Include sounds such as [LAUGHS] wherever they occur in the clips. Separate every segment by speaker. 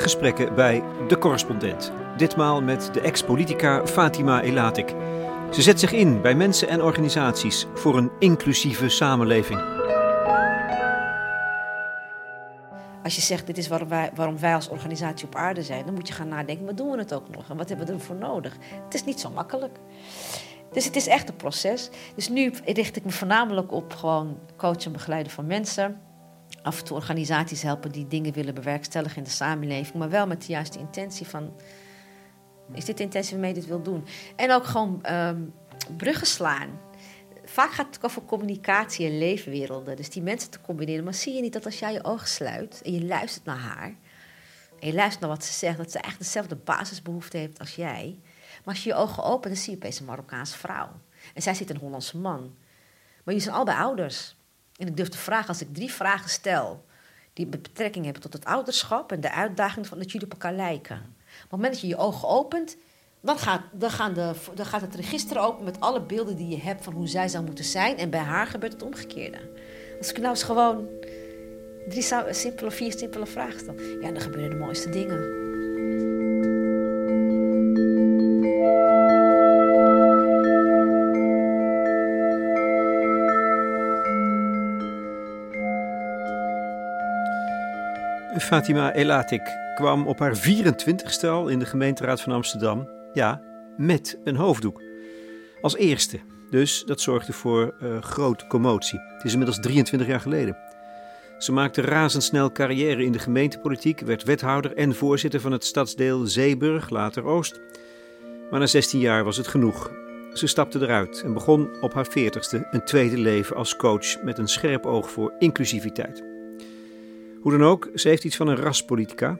Speaker 1: gesprekken bij De Correspondent. Ditmaal met de ex-politica Fatima Elatik. Ze zet zich in bij mensen en organisaties voor een inclusieve samenleving.
Speaker 2: Als je zegt, dit is waarom wij, waarom wij als organisatie op aarde zijn, dan moet je gaan nadenken, maar doen we het ook nog? En wat hebben we ervoor nodig? Het is niet zo makkelijk. Dus het is echt een proces. Dus nu richt ik me voornamelijk op gewoon coachen en begeleiden van mensen. Af en toe organisaties helpen die dingen willen bewerkstelligen in de samenleving, maar wel met de juiste intentie van: is dit de intentie waarmee je dit wil doen? En ook gewoon um, bruggen slaan. Vaak gaat het over communicatie en leefwerelden. Dus die mensen te combineren. Maar zie je niet dat als jij je ogen sluit en je luistert naar haar. En je luistert naar wat ze zegt, dat ze echt dezelfde basisbehoefte heeft als jij. Maar als je je ogen opent, dan zie je opeens een Marokkaanse vrouw. En zij ziet een Hollandse man. Maar jullie zijn allebei ouders. En ik durf te vragen, als ik drie vragen stel... die betrekking hebben tot het ouderschap en de uitdaging van dat jullie op elkaar lijken. Op het moment dat je je ogen opent... Dan gaat, dan, gaan de, dan gaat het register open met alle beelden die je hebt van hoe zij zou moeten zijn. En bij haar gebeurt het omgekeerde. Als ik nou eens gewoon drie simpele, vier simpele vragen stel, ja, dan gebeuren de mooiste dingen.
Speaker 1: Fatima Elatik kwam op haar 24ste al in de gemeenteraad van Amsterdam. Ja, met een hoofddoek. Als eerste. Dus dat zorgde voor uh, grote commotie. Het is inmiddels 23 jaar geleden. Ze maakte razendsnel carrière in de gemeentepolitiek, werd wethouder en voorzitter van het stadsdeel Zeeburg, later Oost. Maar na 16 jaar was het genoeg. Ze stapte eruit en begon op haar 40ste een tweede leven als coach met een scherp oog voor inclusiviteit. Hoe dan ook, ze heeft iets van een raspolitica.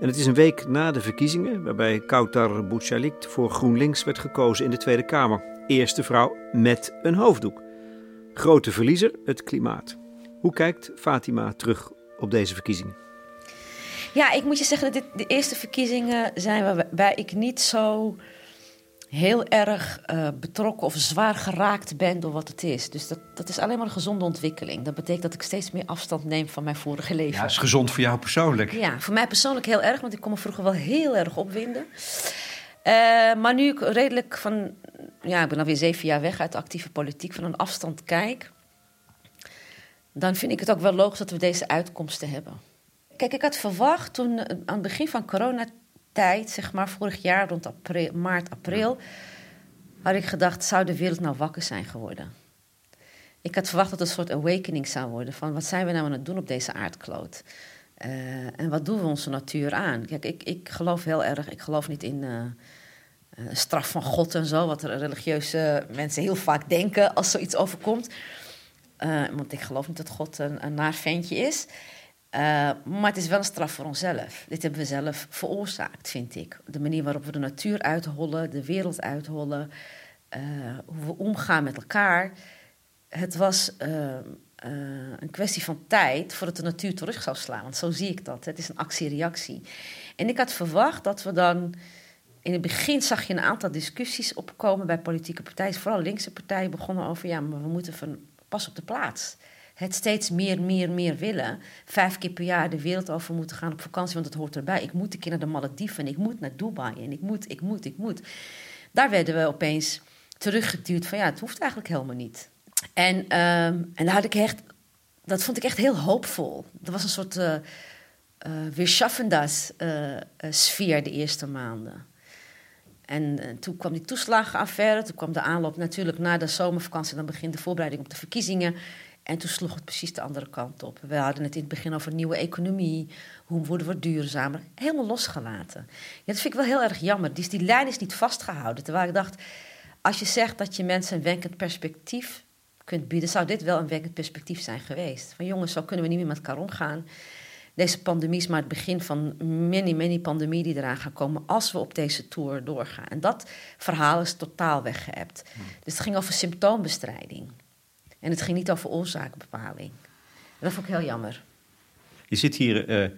Speaker 1: En het is een week na de verkiezingen, waarbij Kautar Bouchalik voor GroenLinks werd gekozen in de Tweede Kamer. Eerste vrouw met een hoofddoek. Grote verliezer, het klimaat. Hoe kijkt Fatima terug op deze verkiezingen?
Speaker 2: Ja, ik moet je zeggen dat dit de eerste verkiezingen zijn waarbij ik niet zo heel erg uh, betrokken of zwaar geraakt ben door wat het is. Dus dat, dat is alleen maar een gezonde ontwikkeling. Dat betekent dat ik steeds meer afstand neem van mijn vorige leven.
Speaker 1: Ja, is gezond voor jou persoonlijk.
Speaker 2: Ja, voor mij persoonlijk heel erg, want ik kon me vroeger wel heel erg opwinden. Uh, maar nu ik redelijk van, ja, ik ben alweer zeven jaar weg uit de actieve politiek, van een afstand kijk, dan vind ik het ook wel logisch dat we deze uitkomsten hebben. Kijk, ik had verwacht toen aan het begin van corona tijd, zeg maar, vorig jaar rond april, maart, april, had ik gedacht, zou de wereld nou wakker zijn geworden? Ik had verwacht dat het een soort awakening zou worden van wat zijn we nou aan het doen op deze aardkloot? Uh, en wat doen we onze natuur aan? Kijk, ik, ik geloof heel erg, ik geloof niet in uh, straf van God en zo, wat religieuze mensen heel vaak denken als zoiets overkomt. want ik geloof niet dat God een, een naar ventje is. Uh, maar het is wel een straf voor onszelf. Dit hebben we zelf veroorzaakt, vind ik. De manier waarop we de natuur uithollen, de wereld uithollen, uh, hoe we omgaan met elkaar. Het was uh, een kwestie van tijd voordat de natuur terug zou slaan. Want zo zie ik dat. Het is een actie-reactie. En ik had verwacht dat we dan. In het begin zag je een aantal discussies opkomen bij politieke partijen. Vooral linkse partijen begonnen over: ja, maar we moeten van pas op de plaats het steeds meer, meer, meer willen. Vijf keer per jaar de wereld over moeten gaan op vakantie, want het hoort erbij. Ik moet een keer naar de Malediven en ik moet naar Dubai en ik moet, ik moet, ik moet. Daar werden we opeens teruggeduwd van ja, het hoeft eigenlijk helemaal niet. En, um, en daar had ik echt, dat vond ik echt heel hoopvol. Er was een soort uh, uh, weerschaffendas uh, sfeer de eerste maanden. En toen kwam die toeslagenaffaire, toen kwam de aanloop natuurlijk na de zomervakantie, dan begint de voorbereiding op de verkiezingen. En toen sloeg het precies de andere kant op. We hadden het in het begin over nieuwe economie. Hoe worden we duurzamer? Helemaal losgelaten. Ja, dat vind ik wel heel erg jammer. Die, die lijn is niet vastgehouden. Terwijl ik dacht, als je zegt dat je mensen een wenkend perspectief kunt bieden, zou dit wel een wenkend perspectief zijn geweest. Van jongens, zo kunnen we niet meer met elkaar omgaan. Deze pandemie is maar het begin van many, many pandemie die eraan gaan komen als we op deze tour doorgaan. En dat verhaal is totaal weggeëpt. Hmm. Dus het ging over symptoombestrijding. En het ging niet over oorzaakbepaling. Dat vond ik heel jammer.
Speaker 1: Je zit hier uh,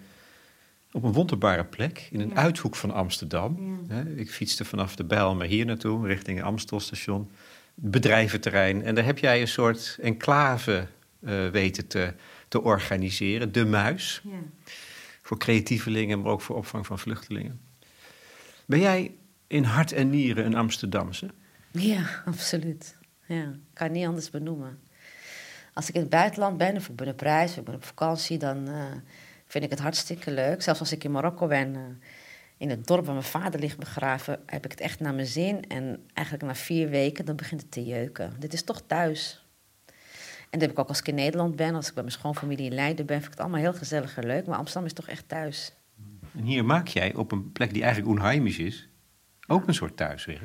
Speaker 1: op een wonderbare plek, in een uithoek van Amsterdam. Ja. Ik fietste vanaf de Bijl hier naartoe, richting Amstelstation. Bedrijventerrein. En daar heb jij een soort enclave uh, weten te, te organiseren, De Muis. Ja. voor creatievelingen, maar ook voor opvang van vluchtelingen. Ben jij in hart en nieren een Amsterdamse?
Speaker 2: Ja, [LAUGHS] absoluut. Ja, ik kan het niet anders benoemen. Als ik in het buitenland ben, of ik ben op reis, of ik ben op vakantie, dan uh, vind ik het hartstikke leuk. Zelfs als ik in Marokko ben, uh, in het dorp waar mijn vader ligt begraven, heb ik het echt naar mijn zin. En eigenlijk na vier weken, dan begint het te jeuken. Dit is toch thuis. En dat heb ik ook als ik in Nederland ben, als ik bij mijn schoonfamilie in Leiden ben, vind ik het allemaal heel gezellig en leuk. Maar Amsterdam is toch echt thuis.
Speaker 1: En hier maak jij op een plek die eigenlijk onheimisch is, ook een soort thuis weer.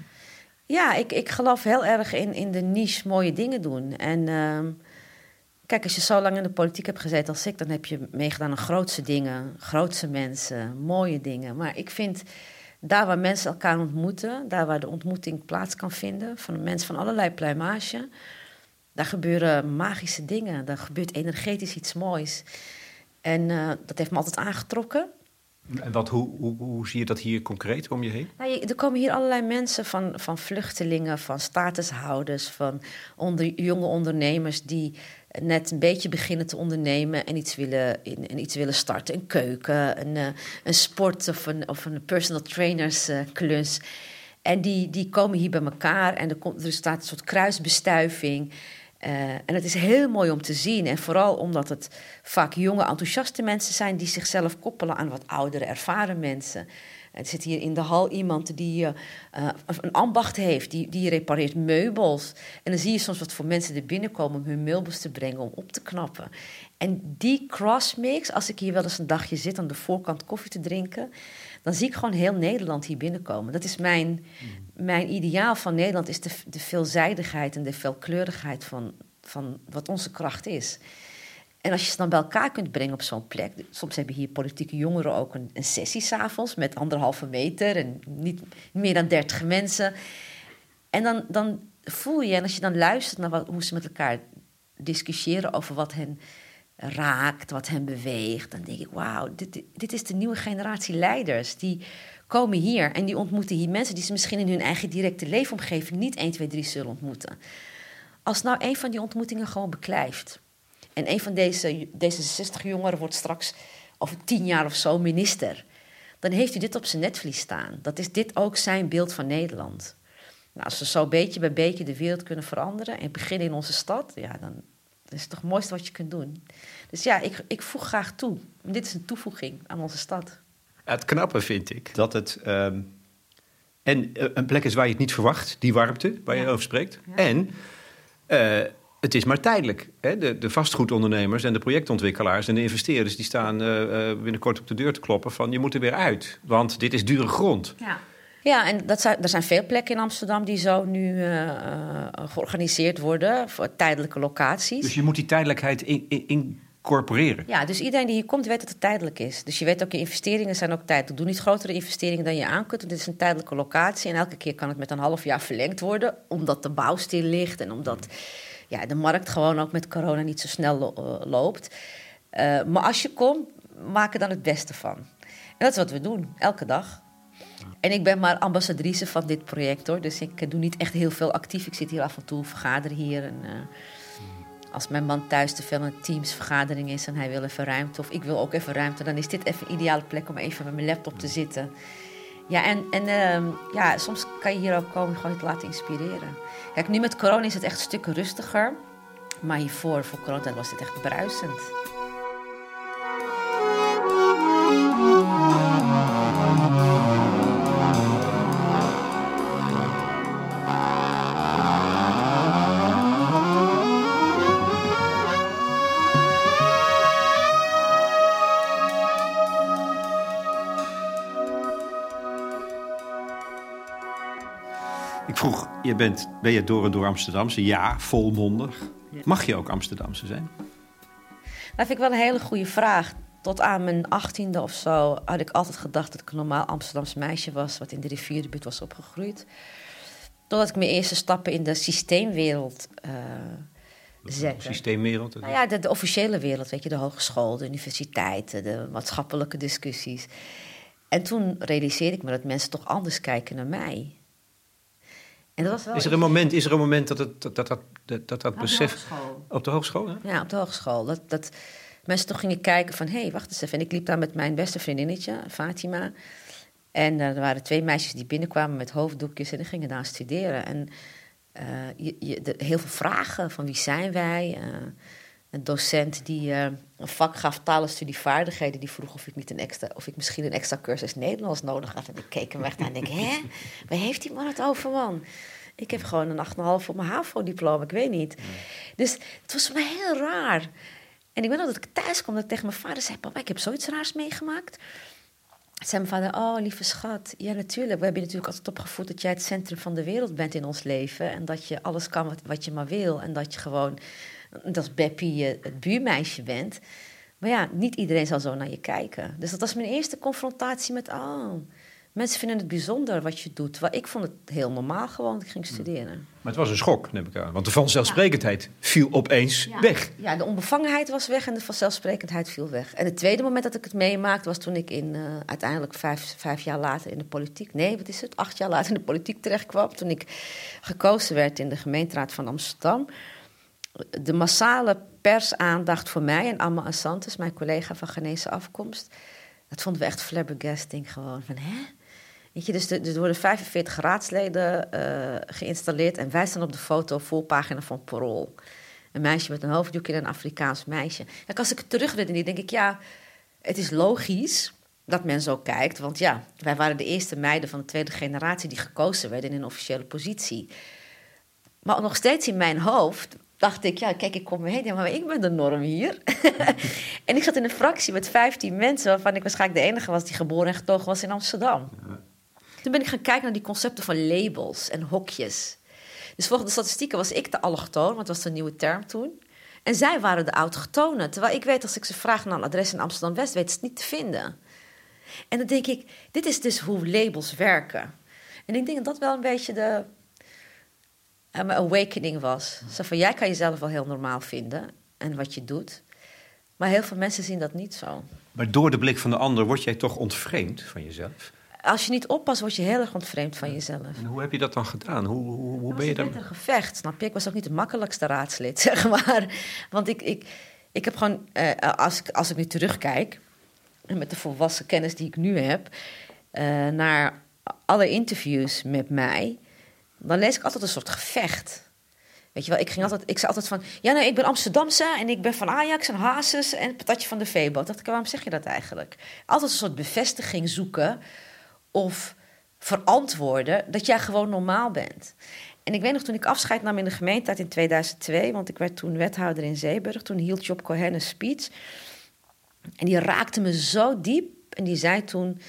Speaker 2: Ja, ik, ik geloof heel erg in, in de niche mooie dingen doen. En uh, kijk, als je zo lang in de politiek hebt gezeten als ik, dan heb je meegedaan aan grootse dingen, grootse mensen, mooie dingen. Maar ik vind daar waar mensen elkaar ontmoeten, daar waar de ontmoeting plaats kan vinden, van mensen van allerlei pluimage, daar gebeuren magische dingen. Daar gebeurt energetisch iets moois. En uh, dat heeft me altijd aangetrokken.
Speaker 1: En wat, hoe, hoe, hoe zie je dat hier concreet om je heen?
Speaker 2: Nou, er komen hier allerlei mensen van, van vluchtelingen, van statushouders, van onder, jonge ondernemers die net een beetje beginnen te ondernemen en iets willen, in, en iets willen starten. Een keuken, een, uh, een sport of een, of een personal trainers uh, klus. En die, die komen hier bij elkaar en er, komt, er staat een soort kruisbestuiving. Uh, en het is heel mooi om te zien. En vooral omdat het vaak jonge, enthousiaste mensen zijn die zichzelf koppelen aan wat oudere, ervaren mensen. Er zit hier in de hal iemand die uh, een ambacht heeft, die, die repareert meubels. En dan zie je soms wat voor mensen er binnenkomen om hun meubels te brengen, om op te knappen. En die crossmix, als ik hier wel eens een dagje zit aan de voorkant koffie te drinken, dan zie ik gewoon heel Nederland hier binnenkomen. Dat is mijn, mijn ideaal van Nederland, is de, de veelzijdigheid en de veelkleurigheid van, van wat onze kracht is. En als je ze dan bij elkaar kunt brengen op zo'n plek. Soms hebben hier politieke jongeren ook een, een sessie s'avonds met anderhalve meter en niet meer dan dertig mensen. En dan, dan voel je, en als je dan luistert naar wat, hoe ze met elkaar discussiëren over wat hen raakt, wat hen beweegt, dan denk ik: wauw, dit, dit is de nieuwe generatie leiders. Die komen hier en die ontmoeten hier mensen die ze misschien in hun eigen directe leefomgeving niet 1, 2, 3 zullen ontmoeten. Als nou een van die ontmoetingen gewoon beklijft en een van deze, deze 60 jongeren wordt straks over tien jaar of zo minister. Dan heeft hij dit op zijn netvlies staan. Dat is dit ook zijn beeld van Nederland. Nou, als we zo beetje bij beetje de wereld kunnen veranderen en beginnen in onze stad, ja, dan is het toch het mooiste wat je kunt doen. Dus ja, ik, ik voeg graag toe. Dit is een toevoeging aan onze stad.
Speaker 1: Het knappe vind ik dat het um, en een plek is waar je het niet verwacht, die warmte waar je over spreekt. Ja. En uh, het is maar tijdelijk. Hè? De, de, vastgoedondernemers en de projectontwikkelaars en de investeerders... die staan uh, binnenkort op de deur te kloppen van... je moet er weer uit, want dit is dure grond.
Speaker 2: Ja. Ja, en dat zijn, er zijn veel plekken in Amsterdam die zo nu uh, georganiseerd worden voor tijdelijke locaties.
Speaker 1: Dus je moet die tijdelijkheid incorporeren? In
Speaker 2: ja, dus iedereen die hier komt weet dat het tijdelijk is. Dus je weet ook, je investeringen zijn ook tijdelijk. Doe niet grotere investeringen dan je aan kunt. Dit is een tijdelijke locatie en elke keer kan het met een half jaar verlengd worden... omdat de bouw stil ligt en omdat ja, de markt gewoon ook met corona niet zo snel lo loopt. Uh, maar als je komt, maak er dan het beste van. En dat is wat we doen, elke dag. En ik ben maar ambassadrice van dit project hoor. Dus ik doe niet echt heel veel actief. Ik zit hier af en toe, vergader hier. En, als mijn man thuis te veel een teamsvergadering is en hij wil even ruimte, of ik wil ook even ruimte, dan is dit even een ideale plek om even met mijn laptop te zitten. Ja, en, en uh, ja, soms kan je hier ook komen gewoon te laten inspireren. Kijk, nu met corona is het echt stuk rustiger. Maar hiervoor, voor corona, was het echt bruisend.
Speaker 1: Je bent, ben je door en door Amsterdamse? Ja, volmondig. Mag je ook Amsterdamse zijn?
Speaker 2: Dat vind ik wel een hele goede vraag. Tot aan mijn achttiende of zo had ik altijd gedacht dat ik een normaal Amsterdamse meisje was... wat in de rivierenbuurt was opgegroeid. Totdat ik mijn eerste stappen in de systeemwereld uh, zette.
Speaker 1: Systeemwereld?
Speaker 2: Nou ja, de, de, officiële wereld, weet je. De hogeschool, de universiteiten, de maatschappelijke discussies. En toen realiseerde ik me dat mensen toch anders kijken naar mij...
Speaker 1: En dat was wel is, er een moment, is er een moment dat het, dat, dat, dat, dat, besef...
Speaker 2: De
Speaker 1: op de hogeschool? Hè?
Speaker 2: Ja, op de hogeschool. Dat, dat, mensen toch gingen kijken van... hé, hey, wacht eens even. En ik liep daar met mijn beste vriendinnetje, Fatima. En er waren twee meisjes die binnenkwamen met hoofddoekjes... en die gingen daar studeren. En uh, je, je, de, heel veel vragen van wie zijn wij... Uh, een docent die uh, een vak gaf talenstudievaardigheden, die vroeg of ik, niet een extra, of ik misschien een extra cursus Nederlands nodig had. En ik keek hem echt aan en denk, hè, waar heeft die man het over, man? Ik heb gewoon een 8,5 op mijn HAVO-diploma, ik weet niet. Dus het was voor mij heel raar. En ik weet nog dat ik thuis kwam, dat ik tegen mijn vader zei... papa, ik heb zoiets raars meegemaakt. Zei mijn vader, oh, lieve schat. Ja, natuurlijk. We hebben je natuurlijk altijd opgevoed dat jij het centrum van de wereld bent in ons leven. En dat je alles kan wat, wat je maar wil. En dat je gewoon dat Beppie het buurmeisje bent. Maar ja, niet iedereen zal zo naar je kijken. Dus dat was mijn eerste confrontatie met... oh, mensen vinden het bijzonder wat je doet. Waar ik vond het heel normaal gewoon ik ging studeren.
Speaker 1: Maar het was een schok, neem ik aan. Want de vanzelfsprekendheid viel opeens weg.
Speaker 2: Ja, de onbevangenheid was weg en de vanzelfsprekendheid viel weg. En het tweede moment dat ik het meemaakte... was toen ik in, uh, uiteindelijk vijf, vijf jaar later in de politiek... nee, wat is het, acht jaar later in de politiek terechtkwam... toen ik gekozen werd in de gemeenteraad van Amsterdam de massale persaandacht voor mij en Amma Assantes, mijn collega van Ghanese afkomst, dat vonden we echt flabbergasting gewoon. Van, hè? Weet je, dus er worden 45 raadsleden uh, geïnstalleerd en wij staan op de foto voorpagina van Parool. Een meisje met een hoofddoekje en een Afrikaans meisje. Als ik terugredeneer, denk ik, ja, het is logisch dat men zo kijkt. Want ja, wij waren de eerste meiden van de tweede generatie die gekozen werden in een officiële positie. Maar nog steeds in mijn hoofd dacht ik, ja, kijk, ik kom heen, ja, maar ik ben de norm hier. [LAUGHS] en ik zat in een fractie met 15 mensen, waarvan ik waarschijnlijk de enige was die geboren en getogen was in Amsterdam. Toen ben ik gaan kijken naar die concepten van labels en hokjes. Dus volgens de statistieken was ik de allochtoon, want dat was de nieuwe term toen. En zij waren de autochtonen. Terwijl ik weet, als ik ze vraag naar een adres in Amsterdam-West, weet ze het niet te vinden. En dan denk ik, dit is dus hoe labels werken. En ik denk dat dat wel een beetje de mijn awakening was. Zo van, jij kan jezelf wel heel normaal vinden en wat je doet. Maar heel veel mensen zien dat niet zo.
Speaker 1: Maar door de blik van de ander word jij toch ontvreemd van jezelf?
Speaker 2: Als je niet oppast, word je heel erg ontvreemd van jezelf.
Speaker 1: En hoe heb je dat dan gedaan? Hoe, hoe, hoe ben je dan?
Speaker 2: Het een gevecht, snap je? Ik was ook niet de makkelijkste raadslid, [LAUGHS] zeg maar. Want ik, ik, ik heb gewoon, eh, als, ik, als ik nu terugkijk, en met de volwassen kennis die ik nu heb, uh, naar alle interviews met mij, dan lees ik altijd een soort gevecht. Weet je wel, ik, ging altijd, ik zei altijd van... Ja, nee, ik ben Amsterdamse en ik ben van Ajax en Hazes en patatje van de Veebo. dacht ik, waarom zeg je dat eigenlijk? Altijd een soort bevestiging zoeken of verantwoorden dat jij gewoon normaal bent. En ik weet nog, toen ik afscheid nam in de gemeente in 2002... want ik werd toen wethouder in Zeeburg... toen hield Job Cohen een speech... en die raakte me zo diep en die zei toen...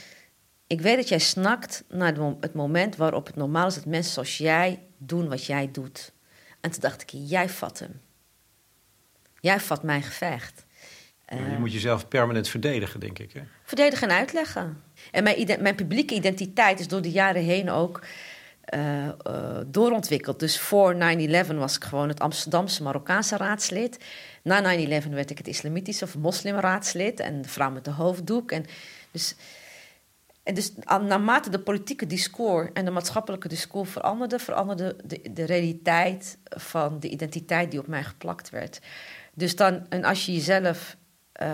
Speaker 2: Ik weet dat jij snakt naar het moment waarop het normaal is dat mensen zoals jij doen wat jij doet. En toen dacht ik, jij vat hem. Jij vat mijn gevecht.
Speaker 1: je uh, moet jezelf permanent verdedigen, denk ik. Hè?
Speaker 2: Verdedigen en uitleggen. En mijn, mijn, publieke identiteit is door de jaren heen ook uh, uh, doorontwikkeld. Dus voor 9-11 was ik gewoon het Amsterdamse Marokkaanse raadslid. Na 9-11 werd ik het islamitische of moslimraadslid en de vrouw met de hoofddoek. En dus en dus naarmate de politieke discours en de maatschappelijke discours veranderde, veranderde de, de realiteit van de identiteit die op mij geplakt werd. Dus dan, en als je jezelf uh,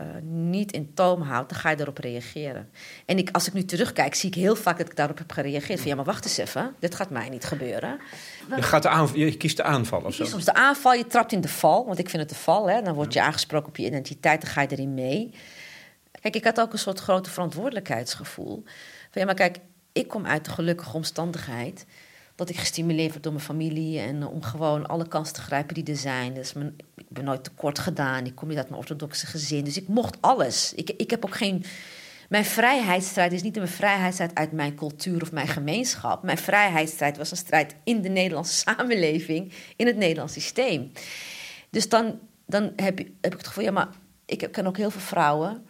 Speaker 2: uh, niet in toom houdt, dan ga je daarop reageren. En ik, als ik nu terugkijk, zie ik heel vaak dat ik daarop heb gereageerd. Van ja, maar wacht eens even, dit gaat mij niet gebeuren.
Speaker 1: Je, gaat de aanval, je kiest de aanval of
Speaker 2: zo? Soms de aanval, je trapt in de val, want ik vind het de val. Hè. Dan word je aangesproken op je identiteit, dan ga je erin mee. Kijk, ik had ook een soort grote verantwoordelijkheidsgevoel. Van ja, maar kijk, ik kom uit de gelukkige omstandigheid dat ik gestimuleerd word door mijn familie en om gewoon alle kansen te grijpen die er zijn. Dus mijn, ik ben nooit tekort gedaan. Ik kom niet uit een orthodoxe gezin, dus ik mocht alles. Ik, ik heb ook geen. Mijn vrijheidsstrijd is niet een vrijheidsstrijd uit mijn cultuur of mijn gemeenschap. Mijn vrijheidsstrijd was een strijd in de Nederlandse [LAUGHS] samenleving, in het Nederlands systeem. Dus dan, dan heb, heb ik het gevoel, ja, maar ik ken ook heel veel vrouwen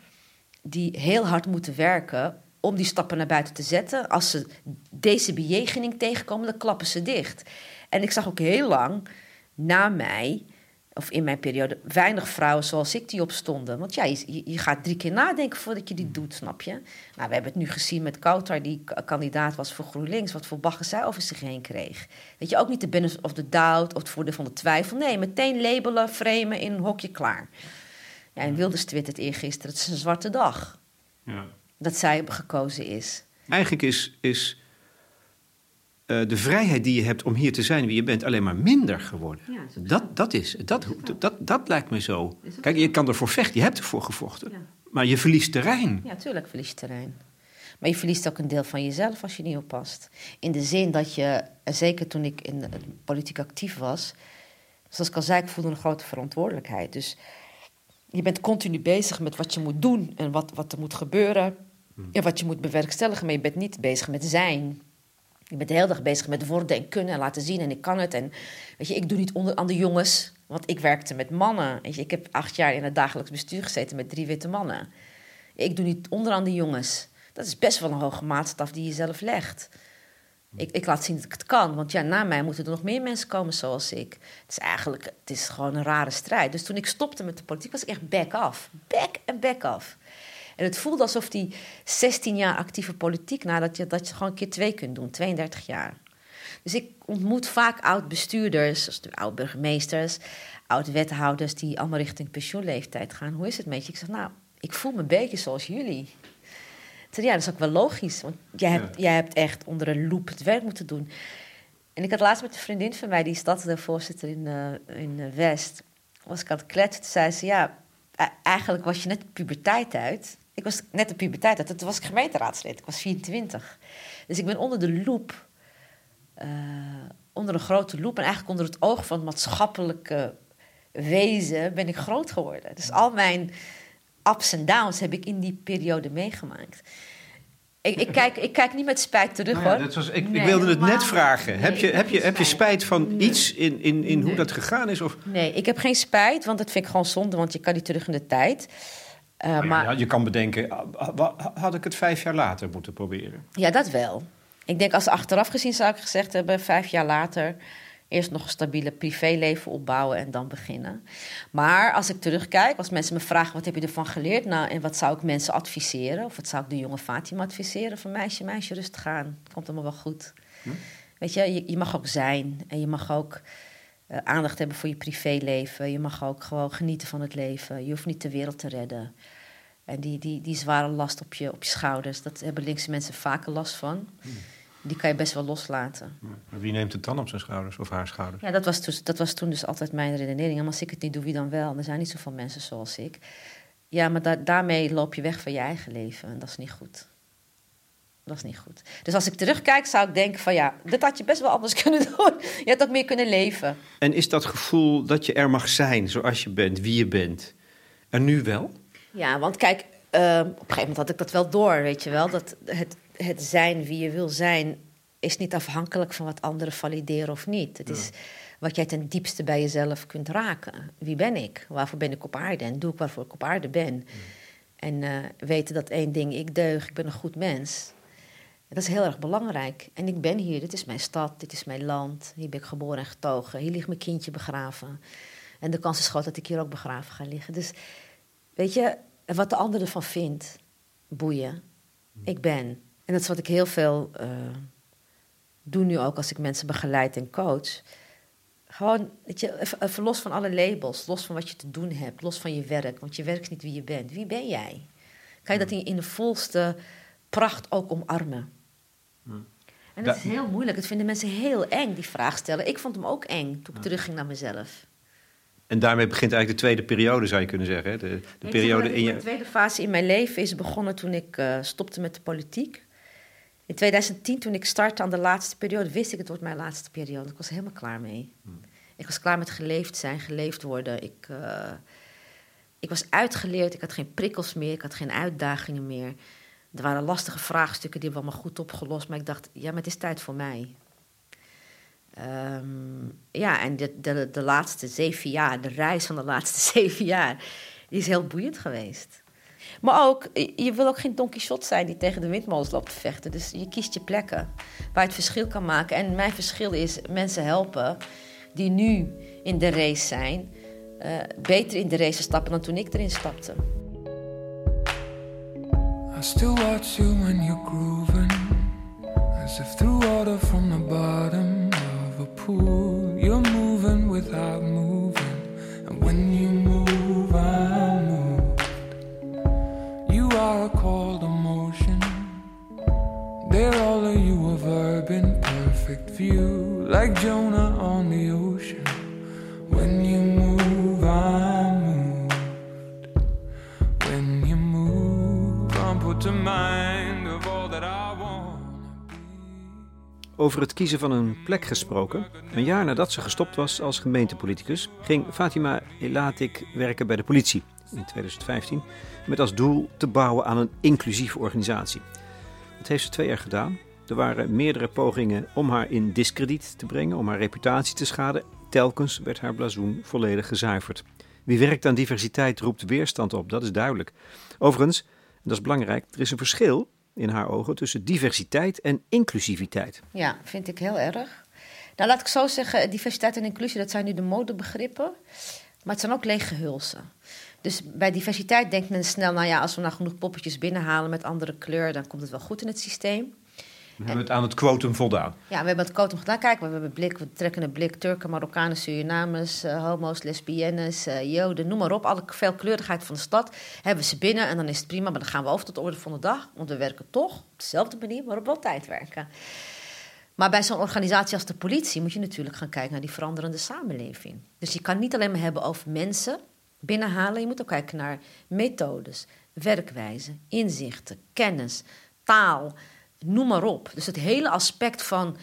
Speaker 2: die heel hard moeten werken om die stappen naar buiten te zetten. Als ze deze bejegening tegenkomen, dan klappen ze dicht. En ik zag ook heel lang na mij, of in mijn periode, weinig vrouwen zoals ik die opstonden. Want ja, je, gaat drie keer nadenken voordat je dit doet, snap je? Nou, we hebben het nu gezien met Kouter, die kandidaat was voor GroenLinks, wat voor bagger zij over zich heen kreeg. Weet je, ook niet de benefit of de doubt of het voordeel van de twijfel. Nee, meteen labelen, framen in een hokje klaar. Ja, en Wilders twittert eergisteren, het is een zwarte dag.
Speaker 1: Ja.
Speaker 2: Dat zij gekozen is.
Speaker 1: Eigenlijk is, is eh, de vrijheid die je hebt om hier te zijn wie je bent alleen maar minder geworden.
Speaker 2: Ja,
Speaker 1: dat, dat, is, dat, dat, dat, lijkt me zo. Kijk, je kan ervoor vechten, je hebt ervoor gevochten.
Speaker 2: Ja.
Speaker 1: Maar je verliest terrein.
Speaker 2: Ja, tuurlijk verlies je terrein. Maar je verliest ook een deel van jezelf als je niet oppast. In de zin dat je, zeker toen ik in politiek actief was, zoals ik al zei, ik voelde een grote verantwoordelijkheid. Dus je bent continu bezig met wat je moet doen en wat, wat er moet gebeuren en wat je moet bewerkstelligen, maar je bent niet bezig met zijn. Je bent de hele dag bezig met worden en kunnen en laten zien en ik kan het. En weet je, ik doe niet onder aan de jongens, want ik werkte met mannen. Weet je, ik heb acht jaar in het dagelijks bestuur gezeten met drie witte mannen. Ik doe niet onder aan de jongens. Dat is best wel een hoge maatstaf die je zelf legt. Ik, ik laat zien dat ik het kan, want ja, na mij moeten er nog meer mensen komen zoals ik. Het is eigenlijk, het is gewoon een rare strijd. Dus toen ik stopte met de politiek was ik echt back af. Back en back af. En het voelde alsof die 16 jaar actieve politiek, nou, dat, je, dat je gewoon een keer twee kunt doen, 32 jaar. Dus ik ontmoet vaak oud-bestuurders, oud-burgemeesters, oud-wethouders die allemaal richting pensioenleeftijd gaan. Hoe is het met je? Ik zeg, nou, ik voel me een beetje zoals jullie. Ja, dat is ook wel logisch, want jij hebt, jij hebt echt onder een loep het werk moeten doen. En ik had laatst met een vriendin van mij, die is stadsdeelvoorzitter in, uh, in uh, West, was ik aan het kletsen. Toen zei ze, ja, e- eigenlijk was je net de puberteit uit. Ik was net de puberteit uit, toen was ik gemeenteraadslid. Ik was 24. Dus ik ben onder de loep, uh, onder een grote loep... en eigenlijk onder het oog van het maatschappelijke wezen ben ik groot geworden. Dus al mijn ups en downs heb ik in die periode meegemaakt. Ik, ik, kijk, ik kijk niet met spijt terug,
Speaker 1: Nou ja,
Speaker 2: hoor.
Speaker 1: dat was, ik,
Speaker 2: Nee,
Speaker 1: ik wilde het net vragen. heb, je, heb, je, heb je
Speaker 2: spijt.
Speaker 1: van
Speaker 2: Nee.
Speaker 1: iets in, in, in hoe
Speaker 2: Nee.
Speaker 1: dat gegaan is? Of,
Speaker 2: Nee, ik heb geen spijt, want dat vind ik gewoon zonde, want je kan niet terug in de tijd. Uh,
Speaker 1: Nou ja,
Speaker 2: maar
Speaker 1: ja, je kan bedenken, ah, wa- had ik het vijf jaar later moeten proberen?
Speaker 2: Ja, dat wel. Ik denk als achteraf gezien zou ik gezegd hebben, vijf jaar later, eerst nog een stabiele privéleven opbouwen en dan beginnen. Maar als ik terugkijk, als mensen me vragen wat heb je ervan geleerd, nou, en wat zou ik mensen adviseren, of wat zou ik de jonge Fatima adviseren, van meisje, meisje, rustig aan, het komt allemaal wel goed. Weet je, je, je mag ook zijn en je mag ook eh, aandacht hebben voor je privéleven. Je mag ook gewoon genieten van het leven. Je hoeft niet de wereld te redden. En die, die, die zware last op je, op je schouders, dat hebben linkse mensen vaker last van. Die kan je best wel loslaten.
Speaker 1: Maar wie neemt het dan op zijn schouders of haar schouders?
Speaker 2: Ja, dat was, dus, dat was toen dus altijd mijn redenering. En als ik het niet doe, wie dan wel? Er zijn niet zoveel mensen zoals ik. Ja, maar da- daarmee loop je weg van je eigen leven. En dat is niet goed. Dat is niet goed. Dus als ik terugkijk, zou ik denken van ja, dit had je best wel anders [LAUGHS] kunnen doen. Je had ook meer kunnen leven.
Speaker 1: En is dat gevoel dat je er mag zijn zoals je bent, wie je bent, er nu wel?
Speaker 2: Ja, want kijk, eh, op een gegeven moment had ik dat wel door, weet je wel. Dat het, het zijn wie je wil zijn is niet afhankelijk van wat anderen valideren of niet. Het is wat jij ten diepste bij jezelf kunt raken. Wie ben ik? Waarvoor ben ik op aarde? En doe ik waarvoor ik op aarde ben? En eh, weten dat één ding, ik deug, ik ben een goed mens. Dat is heel erg belangrijk. En ik ben hier, dit is mijn stad, dit is mijn land. Hier ben ik geboren en getogen. Hier ligt mijn kindje begraven. En de kans is groot dat ik hier ook begraven ga liggen. Dus weet je, wat de ander ervan vindt, boeien. Ik ben. En dat is wat ik heel veel uh, doe nu ook als ik mensen begeleid en coach. Gewoon, weet je, even, los van alle labels, los van wat je te doen hebt, los van je werk. Want je werk is niet wie je bent. Wie ben jij? Kan je dat in, in de volste pracht ook omarmen? En dat is heel moeilijk. Dat vinden mensen heel eng, die vraag stellen. Ik vond hem ook eng toen ik terugging naar mezelf.
Speaker 1: En daarmee begint eigenlijk de tweede periode, zou je kunnen zeggen. Hè? De, de periode in je...
Speaker 2: De tweede fase in mijn leven is begonnen toen ik uh, stopte met de politiek. In 2010, toen ik startte aan de laatste periode, wist ik het wordt mijn laatste periode. Ik was helemaal klaar mee. Hmm. Ik was klaar met geleefd zijn, geleefd worden. Ik, uh, ik was uitgeleerd, ik had geen prikkels meer, ik had geen uitdagingen meer. Er waren lastige vraagstukken, die hebben allemaal goed opgelost. Maar ik dacht, ja, maar het is tijd voor mij. Um, ja, en de, de, de laatste zeven jaar, de reis van de laatste [LAUGHS] zeven jaar, die is heel boeiend geweest. Maar ook, je wil ook geen Don Quixote zijn die tegen de windmolens loopt te vechten. Dus je kiest je plekken waar je het verschil kan maken. En mijn verschil is mensen helpen die nu in de race zijn, uh, beter in de race stappen dan toen ik erin stapte.
Speaker 3: I still watch you when you're grooving, as if through water from the bottom of a pool. You're moving without moving, been perfect view, like Jonah on the ocean. When you move, I'm moved. When you move, I'm put to mind of all that I want.
Speaker 1: Over het kiezen van een plek gesproken. Een jaar nadat ze gestopt was als gemeentepoliticus, ging Fatima Elatik werken bij de politie in 2015. Met als doel te bouwen aan een inclusieve organisatie. Heeft ze twee jaar gedaan. Er waren meerdere pogingen om haar in diskrediet te brengen, om haar reputatie te schaden. Telkens werd haar blazoen volledig gezuiverd. Wie werkt aan diversiteit roept weerstand op, dat is duidelijk. Overigens, en dat is belangrijk, er is een verschil in haar ogen tussen diversiteit en inclusiviteit.
Speaker 2: Ja, vind ik heel erg. Nou, laat ik zo zeggen, diversiteit en inclusie, dat zijn nu de modebegrippen. Maar het zijn ook lege hulsen. Dus bij diversiteit denkt men snel, nou ja, als we nou genoeg poppetjes binnenhalen met andere kleur, dan komt het wel goed in het systeem.
Speaker 1: We hebben het aan het quotum voldaan.
Speaker 2: Ja, we hebben het quotum gedaan. Kijk, we hebben blik, we trekken een blik Turken, Marokkanen, Surinamers, uh, homo's, lesbiennes, uh, joden, noem maar op. Alle veelkleurigheid van de stad hebben ze binnen en dan is het prima. Maar dan gaan we over tot de orde van de dag, want we werken toch op dezelfde manier, maar op wel tijd werken. Maar bij zo'n organisatie als de politie moet je natuurlijk gaan kijken naar die veranderende samenleving. Dus je kan niet alleen maar hebben over mensen binnenhalen, je moet ook kijken naar methodes, werkwijze, inzichten, kennis, taal noem maar op. Dus het hele aspect van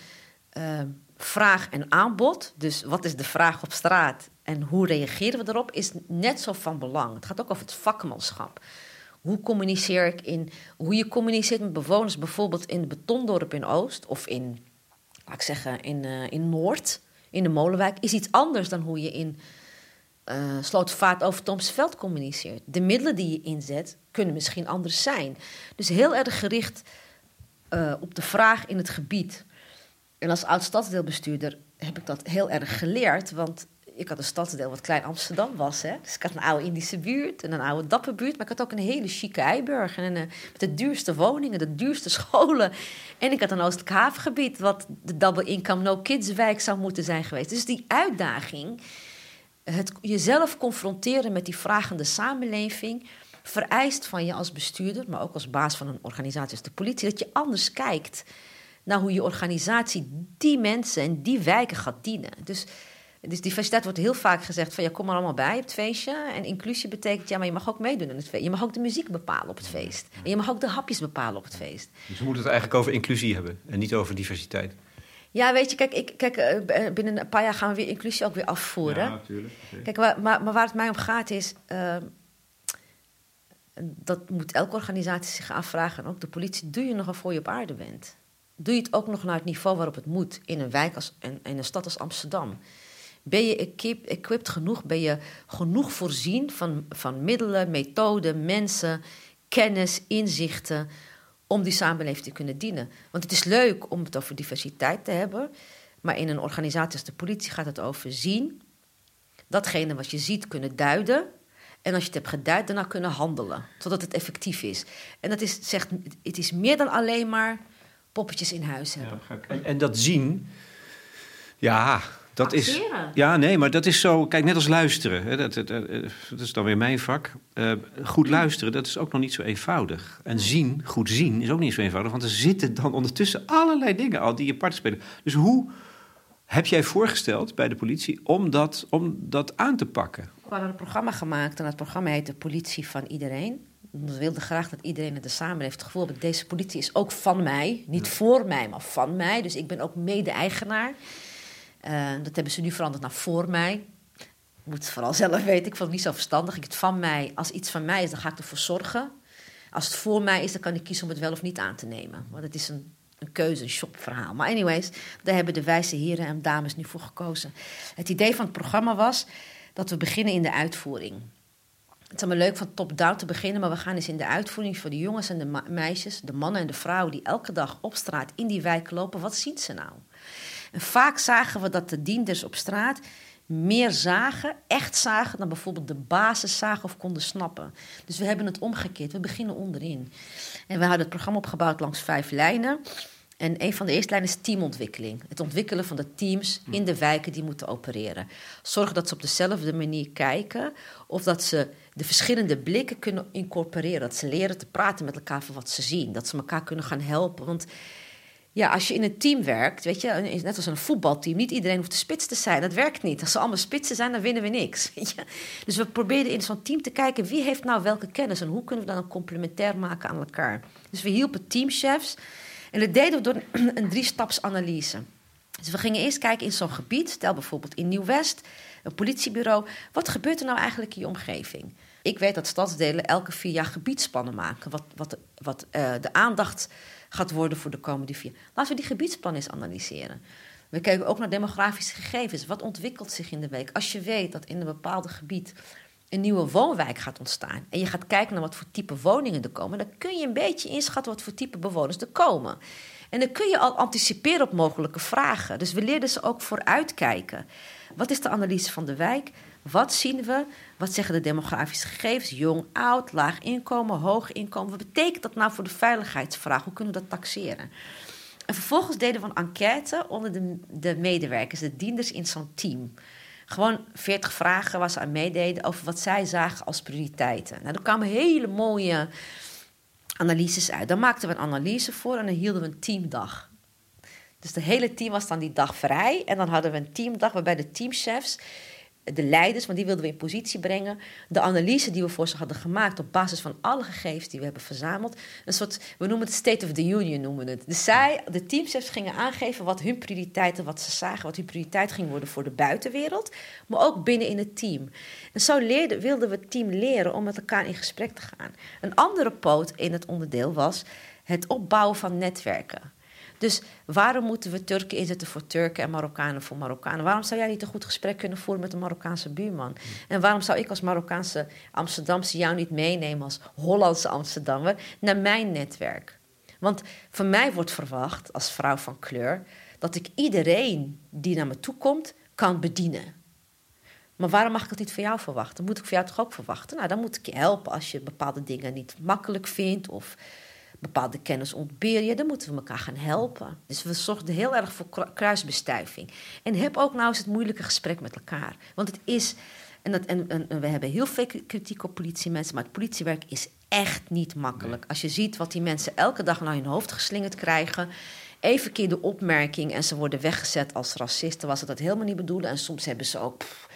Speaker 2: uh, vraag en aanbod, dus wat is de vraag op straat en hoe reageren we erop, is net zo van belang. Het gaat ook over het vakmanschap. Hoe communiceer ik in, hoe je communiceert met bewoners, bijvoorbeeld in het betondorp in Oost of in, laat ik zeggen, in, uh, in Noord, in de Molenwijk, is iets anders dan hoe je in uh, Slotervaart over Tomsveld communiceert. De middelen die je inzet kunnen misschien anders zijn. Dus heel erg gericht uh, op de vraag in het gebied. En als oud-stadsdeelbestuurder heb ik dat heel erg geleerd. Want ik had een stadsdeel wat Klein Amsterdam was. Hè? Dus ik had een oude Indische buurt en een oude dapperbuurt. Maar ik had ook een hele chique Eiburg. En een, eh, met de duurste woningen, de duurste [LAUGHS] scholen. En ik had een Oostelijk havengebied... wat de double income no kids wijk zou moeten zijn geweest. Dus die uitdaging... Het jezelf confronteren met die vragende samenleving vereist van je als bestuurder, maar ook als baas van een organisatie als de politie, dat je anders kijkt naar hoe je organisatie die mensen en die wijken gaat dienen. Dus, dus diversiteit wordt heel vaak gezegd van ja, kom maar allemaal bij op het feestje. En inclusie betekent ja, maar je mag ook meedoen in het feest. Je mag ook de muziek bepalen op het feest. En je mag ook de hapjes bepalen op het feest.
Speaker 1: Dus we moeten het eigenlijk over inclusie hebben en niet over diversiteit.
Speaker 2: Ja, weet je, kijk, ik, kijk, eh, binnen een paar jaar gaan we weer inclusie ook weer afvoeren.
Speaker 1: Ja, natuurlijk.
Speaker 2: Kijk, maar, maar, waar het mij om gaat is. Uh, dat moet elke organisatie zich afvragen, en ook de politie, doe je nogal voor je op aarde bent? Doe je het ook nog naar het niveau waarop het moet in een wijk als, in, in een stad als Amsterdam? Ben je equip, equipped genoeg? Ben je genoeg voorzien van, van middelen, methoden, mensen, kennis, inzichten om die samenleving te kunnen dienen? Want het is leuk om het over diversiteit te hebben, maar in een organisatie als de politie gaat het over zien, datgene wat je ziet kunnen duiden en als je het hebt geduid, daarna kunnen handelen. Zodat het effectief is. En dat is, zegt, het is meer dan alleen maar poppetjes in huis hebben.
Speaker 1: Ja, en, en, dat zien, ja, dat
Speaker 2: Acteren.
Speaker 1: is. Ja, nee, maar dat is zo. Kijk, net als luisteren. Hè, dat, dat, dat, is dan weer mijn vak. Uh, goed luisteren, dat is ook nog niet zo eenvoudig. En zien, goed zien, is ook niet zo eenvoudig. Want er zitten dan ondertussen allerlei dingen al die je part spelen. Dus hoe heb jij voorgesteld bij de politie om dat, om dat aan te pakken?
Speaker 2: We hadden een programma gemaakt en dat programma heet De Politie van Iedereen. We wilden graag dat iedereen in de samenleving het gevoel heeft... deze politie is ook van mij. Niet voor mij, maar van mij. Dus ik ben ook mede-eigenaar. Uh, dat hebben ze nu veranderd naar voor mij. Ik moet vooral zelf [LAUGHS] weten. Ik vond het niet zo verstandig. Ik het van mij, als iets van mij is, dan ga ik ervoor zorgen. Als het voor mij is, dan kan ik kiezen om het wel of niet aan te nemen. Want het is een een keuze, een shopverhaal. Maar anyways, daar hebben de wijze heren en dames nu voor gekozen. Het idee van het programma was dat we beginnen in de uitvoering. Het is allemaal leuk van top-down te beginnen, maar we gaan eens in de uitvoering voor de jongens en de meisjes, de mannen en de vrouwen die elke dag op straat in die wijk lopen. Wat zien ze nou? Vaak zagen we dat de dienders op straat meer zagen, echt zagen, dan bijvoorbeeld de basis zagen of konden snappen. Dus we hebben het omgekeerd. We beginnen onderin. En we hadden het programma opgebouwd langs vijf lijnen. En een van de eerste lijnen is teamontwikkeling. Het ontwikkelen van de teams in de wijken die moeten opereren. Zorgen dat ze op dezelfde manier kijken. Of dat ze de verschillende blikken kunnen incorporeren. Dat ze leren te praten met elkaar van wat ze zien. Dat ze elkaar kunnen gaan helpen. Want Ja, als je in een team werkt, weet je, net als een voetbalteam, niet iedereen hoeft de spits te zijn. Dat werkt niet. Als ze allemaal spitsen zijn, dan winnen we niks. [LAUGHS] Dus we probeerden in zo'n team te kijken wie heeft nou welke kennis en hoe kunnen we dan complementair maken aan elkaar. Dus we hielpen teamchefs en dat deden we door een, [CLEARS THROAT] een drie-stapsanalyse. Dus we gingen eerst kijken in zo'n gebied, stel bijvoorbeeld in Nieuw-West, een politiebureau. Wat gebeurt er nou eigenlijk in je omgeving? Ik weet dat stadsdelen elke vier jaar gebiedspannen maken. Wat, wat, wat uh, de aandacht gaat worden voor de komende vier. Laten we die gebiedsplannen eens analyseren. We kijken ook naar demografische gegevens. Wat ontwikkelt zich in de week? Als je weet dat in een bepaald gebied een nieuwe woonwijk gaat ontstaan en je gaat kijken naar wat voor type woningen er komen, dan kun je een beetje inschatten wat voor type bewoners er komen. En dan kun je al anticiperen op mogelijke vragen. Dus we leerden ze ook vooruitkijken. Wat is de analyse van de wijk? Wat zien we? Wat zeggen de demografische gegevens? Jong, oud, laag inkomen, hoog inkomen. Wat betekent dat nou voor de veiligheidsvraag? Hoe kunnen we dat taxeren? En vervolgens deden we een enquête onder de, de medewerkers, de dienders in zo'n team. Gewoon 40 vragen waar ze aan meededen over wat zij zagen als prioriteiten. Nou, er kwamen hele mooie analyses uit. Dan maakten we een analyse voor en dan hielden we een teamdag. Dus het hele team was dan die dag vrij. En dan hadden we een teamdag waarbij de teamchefs de leiders, want die wilden we in positie brengen. De analyse die we voor ze hadden gemaakt op basis van alle gegevens die we hebben verzameld. Een soort, we noemen het State of the Union, noemen het. Dus zij, de teamchefs gingen aangeven wat hun prioriteiten, wat ze zagen, wat hun prioriteit ging worden voor de buitenwereld. Maar ook binnen in het team. En zo wilden we het team leren om met elkaar in gesprek te gaan. Een andere poot in het onderdeel was het opbouwen van netwerken. Dus waarom moeten we Turken inzetten voor Turken en Marokkanen voor Marokkanen? Waarom zou jij niet een goed gesprek kunnen voeren met een Marokkaanse buurman? En waarom zou ik als Marokkaanse Amsterdamse jou niet meenemen als Hollandse Amsterdammer naar mijn netwerk? Want van mij wordt verwacht, als vrouw van kleur, dat ik iedereen die naar me toe komt, kan bedienen. Maar waarom mag ik dat niet van jou verwachten? Moet ik voor jou toch ook verwachten? Nou, dan moet ik je helpen als je bepaalde dingen niet makkelijk vindt of bepaalde kennis ontbeer je, dan moeten we elkaar gaan helpen. Dus we zorgden heel erg voor kruisbestuiving. En heb ook nou eens het moeilijke gesprek met elkaar. Want het is, en, dat, en, en, we hebben heel veel kritiek op politiemensen, maar het politiewerk is echt niet makkelijk. Als je ziet wat die mensen elke dag naar hun hoofd geslingerd krijgen. Even keer de opmerking en ze worden weggezet als racisten, was ze dat helemaal niet bedoelen. En soms hebben ze ook, pff,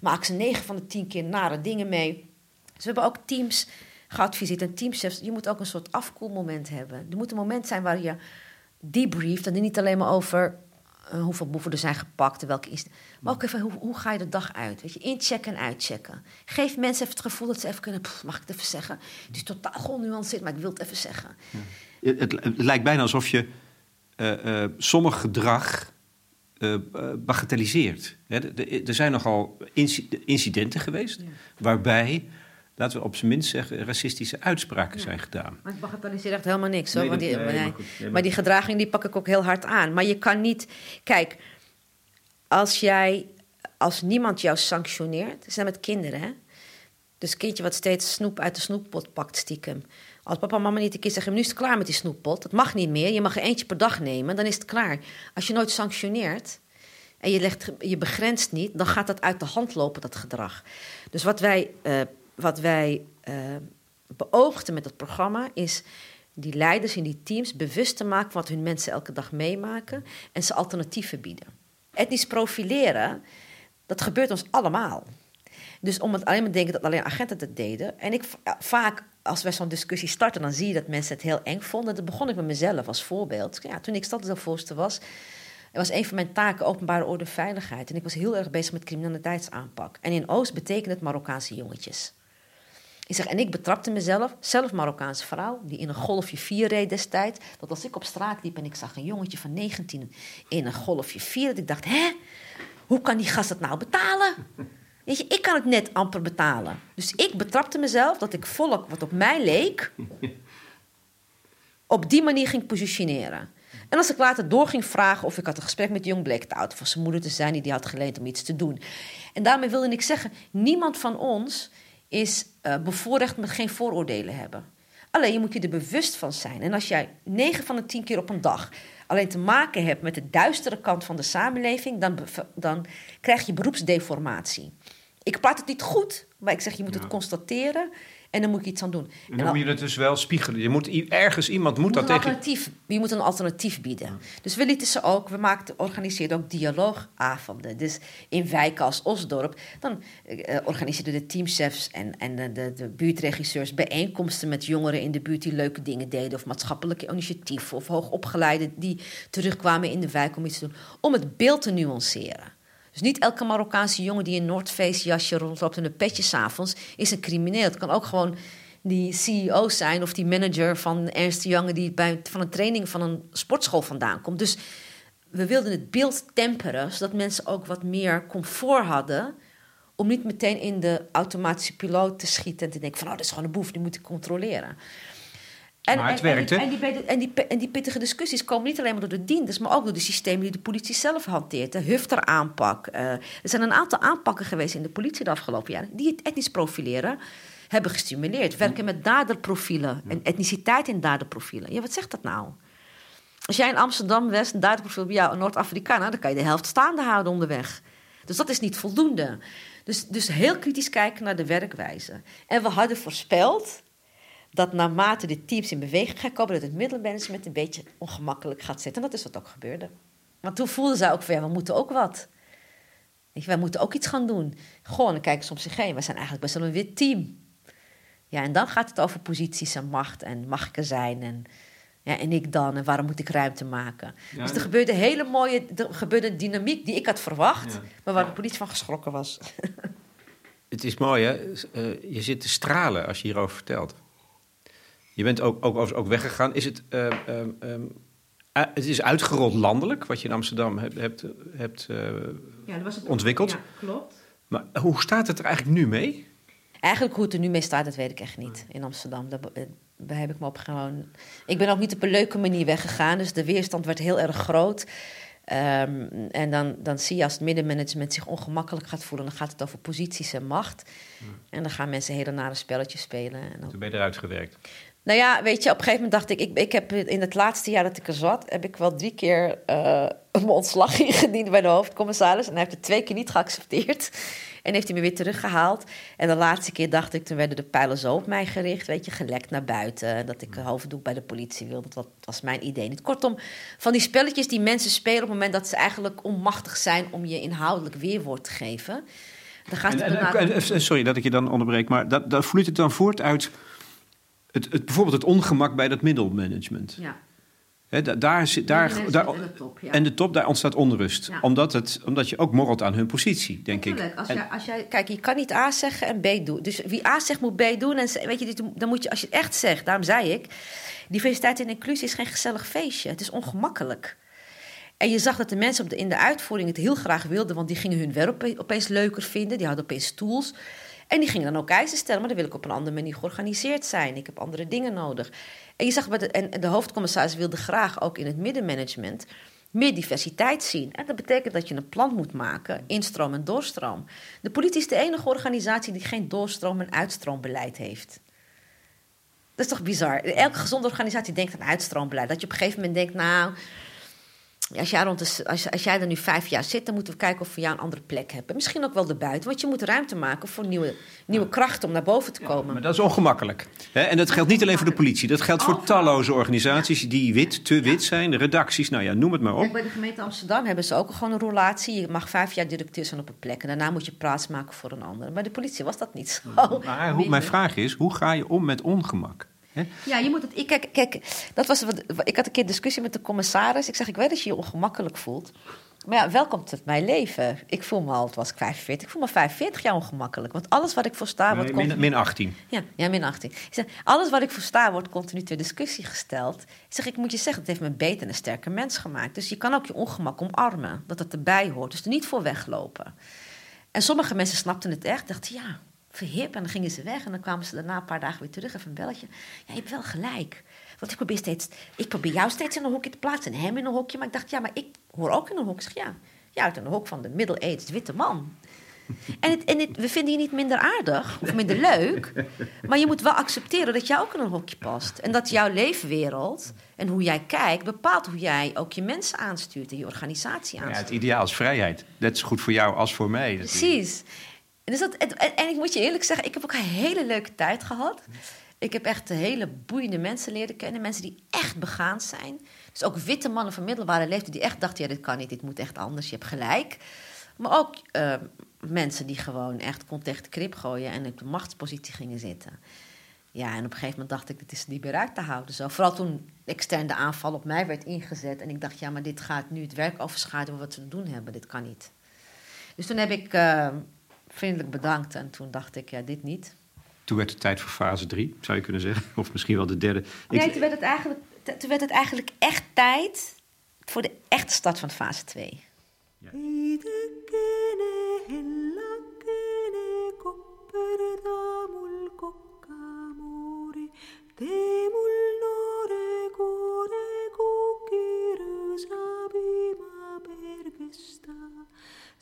Speaker 2: maken ze negen van de tien keer nare dingen mee. Dus we hebben ook teams geadviseerd en teamchefs, je moet ook een soort afkoelmoment hebben. Er moet een moment zijn waar je debrieft en niet alleen maar over uh, hoeveel boeven er zijn gepakt en welke is. Maar ook even hoe, hoe, ga je de dag uit? Weet je, inchecken en uitchecken. Geef mensen even het gevoel dat ze even kunnen. mag ik het even zeggen? Het is totaal genuanceerd, maar ik wil het even zeggen.
Speaker 1: Ja. Het, het, lijkt bijna alsof je uh, uh, sommig gedrag bagatelliseert. er zijn nogal incidenten geweest ja. waarbij laten we op zijn minst zeggen, racistische uitspraken zijn gedaan.
Speaker 2: Maar ik bagatelliseer echt helemaal niks hoor. Nee, die, nee, maar, nee, maar, die gedraging die pak ik ook heel hard aan. Maar je kan niet. Kijk, als jij. Als niemand jou sanctioneert, zijn met kinderen, hè? Dus een kindje wat steeds snoep uit de snoeppot pakt stiekem. Als papa en mama niet een keer zeggen, nu is het klaar met die snoeppot. Dat mag niet meer, je mag er eentje per dag nemen, dan is het klaar. Als je nooit sanctioneert en je, legt, je begrenst niet, dan gaat dat uit de hand lopen, dat gedrag. Dus wat wij uh, wat wij uh, beoogden met het programma is die leiders in die teams bewust te maken wat hun mensen elke dag meemaken en ze alternatieven bieden. Etnisch profileren, dat gebeurt ons allemaal. Dus om het alleen maar te denken dat alleen agenten het deden. En ik vaak, als wij zo'n discussie starten, dan zie je dat mensen het heel eng vonden. Dat begon ik met mezelf als voorbeeld. Ja, toen ik stadsdeelvoorzitter was, was een van mijn taken openbare orde en veiligheid. En ik was heel erg bezig met criminaliteitsaanpak. En in Oost betekent het Marokkaanse jongetjes. Ik en ik betrapte mezelf, zelf Marokkaanse vrouw, die in een golfje 4 reed destijds. Dat als ik op straat liep en ik zag een jongetje van 19 in een golfje 4, dat ik dacht, hè, hoe kan die gast het nou betalen? Weet je, ik kan het net amper betalen. Dus ik betrapte mezelf dat ik volk wat op mij leek, op die manier ging positioneren. En als ik later door ging vragen of ik had een gesprek met Jong, bleek het auto van zijn moeder te zijn die die had geleend om iets te doen. En daarmee wilde ik zeggen: niemand van ons is uh, bevoorrecht met geen vooroordelen hebben. Alleen je moet je er bewust van zijn. En als jij 9 van de 10 keer op een dag alleen te maken hebt met de duistere kant van de samenleving, dan, dan krijg je beroepsdeformatie. Ik praat het niet goed, maar ik zeg je moet het constateren En dan moet ik iets aan doen.
Speaker 1: En dan moet je het dus wel spiegelen. Je moet ergens iemand moet
Speaker 2: je
Speaker 1: dat tegen.
Speaker 2: alternatief, je moet een alternatief bieden. Dus we lieten ze ook, we maakten, organiseerden ook dialoogavonden. Dus in wijken als Osdorp, dan eh, organiseerden de teamchefs en, en de, de, de buurtregisseurs bijeenkomsten met jongeren in de buurt die leuke dingen deden, of maatschappelijke initiatieven, of hoogopgeleiden die terugkwamen in de wijk om iets te doen, om het beeld te nuanceren. Dus niet elke Marokkaanse jongen die een Noordface jasje rondloopt en een petje s'avonds is een crimineel. Het kan ook gewoon die CEO zijn of die manager van Ernst de Jange die bij, van een training van een sportschool vandaan komt. Dus we wilden het beeld temperen, zodat mensen ook wat meer comfort hadden. Om niet meteen in de automatische piloot te schieten en te denken van oh, dat is gewoon een boef, die moet ik controleren. En,
Speaker 1: Maar het
Speaker 2: en- en
Speaker 1: werkt,
Speaker 2: die-
Speaker 1: hè?
Speaker 2: En die, en, die, en die pittige discussies komen niet alleen maar door de dienders, maar ook door de systemen die de politie zelf hanteert. De Hufter-aanpak. eh, er zijn een aantal aanpakken geweest in de politie de afgelopen jaren die het etnisch profileren hebben gestimuleerd. Werken met daderprofielen en etniciteit in daderprofielen. Ja, wat zegt dat nou? Als jij in Amsterdam West een daderprofiel bij jou een Noord-Afrikaan, dan kan je de helft staande houden onderweg. Dus dat is niet voldoende. Dus, dus heel kritisch kijken naar de werkwijze. En we hadden voorspeld dat naarmate de teams in beweging gaan komen, dat het middelmanagement een beetje ongemakkelijk gaat zitten. En dat is wat ook gebeurde. Want toen voelden zij ook van ja, we moeten ook wat. Wij moeten ook iets gaan doen. Gewoon, dan kijken ze om zich heen. We zijn eigenlijk best wel een wit team. Ja, en dan gaat het over posities en macht en mag ik er zijn en, ja, en ik dan en waarom moet ik ruimte maken.
Speaker 1: Ja,
Speaker 2: dus er gebeurde hele mooie, er gebeurde een dynamiek die ik had verwacht,
Speaker 1: Ja.
Speaker 2: maar waar de politie van geschrokken was. [LAUGHS]
Speaker 1: Het is mooi, hè? Eh, je zit te stralen als je hierover vertelt. Je bent ook, ook, ook weggegaan. Is het, ehm, ehm, ehm, eh, het is uitgerold landelijk, wat je in Amsterdam hebt, hebt, hebt eh,
Speaker 2: Ja, dat was het
Speaker 1: Ontwikkeld?
Speaker 2: Ja, klopt.
Speaker 1: Maar hoe staat het er eigenlijk nu mee?
Speaker 2: Eigenlijk hoe het er nu mee staat, dat weet ik echt niet in Amsterdam. Daar, eh, daar heb ik me op gewoon. Ik ben ook niet op een leuke manier weggegaan, dus de weerstand werd heel erg groot. Ehm, en dan, dan zie je als het middenmanagement zich ongemakkelijk gaat voelen, dan gaat het over posities en macht. En dan gaan mensen hele nare spelletjes spelen. En dan
Speaker 1: Toen ben je eruit gewerkt.
Speaker 2: Nou ja, weet je, op een gegeven moment dacht ik, ik, ik heb in het laatste jaar dat ik er zat, heb ik wel drie keer eh [LAUGHS] mijn ontslag ingediend bij de hoofdcommissaris. En hij heeft het twee keer niet geaccepteerd. En heeft hij me weer teruggehaald. En de laatste keer dacht ik, toen werden de pijlen zo op mij gericht, weet je, gelekt naar buiten. Dat ik een hoofddoek bij de politie wilde. Dat was mijn idee niet. Kortom, van die spelletjes die mensen spelen op het moment dat ze eigenlijk onmachtig zijn om je inhoudelijk weerwoord te geven. Dan
Speaker 1: En, en- en- sorry dat ik je dan onderbreek, maar dat, dat vloeit het dan voort uit het, het, bijvoorbeeld het ongemak bij dat middelmanagement.
Speaker 2: ja.
Speaker 1: Da- daar, zit- daar, daar,
Speaker 2: en de top, ja.
Speaker 1: en de top, daar ontstaat onrust.
Speaker 2: Ja.
Speaker 1: Omdat, het, omdat je ook morrelt aan hun positie, denk ik.
Speaker 2: Als
Speaker 1: En-
Speaker 2: jij, als jij, kijk, je kan niet A zeggen en B doen. Dus wie A zegt, moet B doen. En weet je, dit- dan moet je, als je het echt zegt, daarom zei ik... diversiteit en inclusie is geen gezellig feestje. Het is ongemakkelijk. En je zag dat de mensen op de, in de uitvoering het heel graag wilden... want die gingen hun werk ope- opeens leuker vinden. Die hadden opeens tools. En die gingen dan ook eisen stellen. Maar dan wil ik op een andere manier georganiseerd zijn. Ik heb andere dingen nodig. En je zag, bij de, en de hoofdcommissaris wilde graag ook in het middenmanagement meer diversiteit zien. En dat betekent dat je een plan moet maken, instroom en doorstroom. De politie is de enige organisatie die geen doorstroom- en uitstroombeleid heeft. Dat is toch bizar? Elke gezonde organisatie denkt aan uitstroombeleid. Dat je op een gegeven moment denkt, nou, als jij, rond de, als, als jij er nu vijf jaar zit, dan moeten we kijken of we jou een andere plek hebben. Misschien ook wel erbuiten, want je moet ruimte maken voor nieuwe, nieuwe krachten om naar boven te komen.
Speaker 1: Maar dat is ongemakkelijk. Hè? En dat geldt niet alleen voor de politie. Dat geldt voor talloze organisaties die wit, te wit zijn. De redacties, nou ja, noem het maar op.
Speaker 2: bij de gemeente Amsterdam hebben ze ook gewoon een roulatie. Je mag vijf jaar directeur zijn op een plek. En daarna moet je plaats maken voor een ander. Bij de politie was dat niet zo.
Speaker 1: Maar hoe, mijn vraag is, hoe ga je om met ongemak?
Speaker 2: Ja, je moet het. Ik, kijk, kijk, dat was wat, ik had een keer discussie met de commissaris. Ik zeg, ik weet dat je je ongemakkelijk voelt. Maar ja, welkom tot mijn leven. Ik voel me al, het was ik 45, ik voel me 45 jaar ongemakkelijk. Want alles wat ik voor sta, wordt
Speaker 1: min,
Speaker 2: continu...
Speaker 1: min 18.
Speaker 2: Ja, ja, min 18. Ik zeg, alles wat ik voor sta, wordt continu ter discussie gesteld. Ik zeg, ik moet je zeggen, het heeft me een beter en een sterker mens gemaakt. Dus je kan ook je ongemak omarmen, dat het erbij hoort. Dus er niet voor weglopen. En sommige mensen snapten het echt, dachten, ja, verhip. En dan gingen ze weg en dan kwamen ze daarna een paar dagen weer terug, even een belletje. Ja, je hebt wel gelijk. Want ik probeer, steeds, ik probeer jou steeds in een hokje te plaatsen en hem in een hokje. Maar ik dacht, ja, maar ik hoor ook in een hok. Ik zeg, ja, ja, uit een hok van de middle-aged witte man. En, het, en het, we vinden je niet minder aardig of minder leuk. Maar je moet wel accepteren dat jij ook in een hokje past. En dat jouw leefwereld en hoe jij kijkt bepaalt hoe jij ook je mensen aanstuurt en je organisatie
Speaker 1: Ja,
Speaker 2: aanstuurt.
Speaker 1: het ideaal is vrijheid. Dat is goed voor jou als voor mij. natuurlijk.
Speaker 2: Precies. Dus dat, en, ik moet je eerlijk zeggen, ik heb ook een hele leuke tijd gehad. Ik heb echt hele boeiende mensen leren kennen. Mensen die echt begaan zijn. Dus ook witte mannen van middelbare leeftijd die echt dachten... ja, dit kan niet, dit moet echt anders, je hebt gelijk. Maar ook eh, mensen die gewoon echt kon tegen de krip gooien... en op de machtspositie gingen zitten. Ja, en op een gegeven moment dacht ik, dit is niet meer uit te houden. Zo. Vooral toen externe aanval op mij werd ingezet. En ik dacht, ja, maar dit gaat nu het werk overschaduwen wat we te doen hebben. Dit kan niet. Dus toen heb ik eh, vriendelijk bedankt. En toen dacht ik, ja, dit niet.
Speaker 1: Toen werd het tijd voor fase 3, zou je kunnen zeggen. Of misschien wel de derde. Ik-
Speaker 2: Nee, toen werd, het eigenlijk, toen werd het eigenlijk echt tijd voor de echte start van fase 2.
Speaker 4: Heidekene hellakene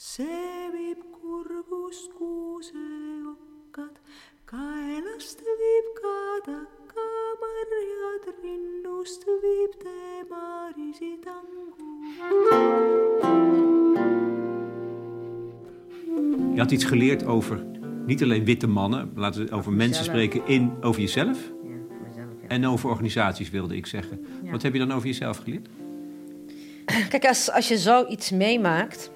Speaker 4: see viib kurgust kuuseokkad, kaelast viib ka takkamarjad, rinnust viib tema risitangu.
Speaker 1: Je had iets geleerd over niet alleen witte mannen, laten we over mensen spreken in, over jezelf.
Speaker 2: Ja, voor mezelf, ja.
Speaker 1: En over organisaties wilde ik zeggen.
Speaker 2: Ja.
Speaker 1: Wat heb je dan over jezelf geleerd?
Speaker 2: Kijk, als, als je zoiets meemaakt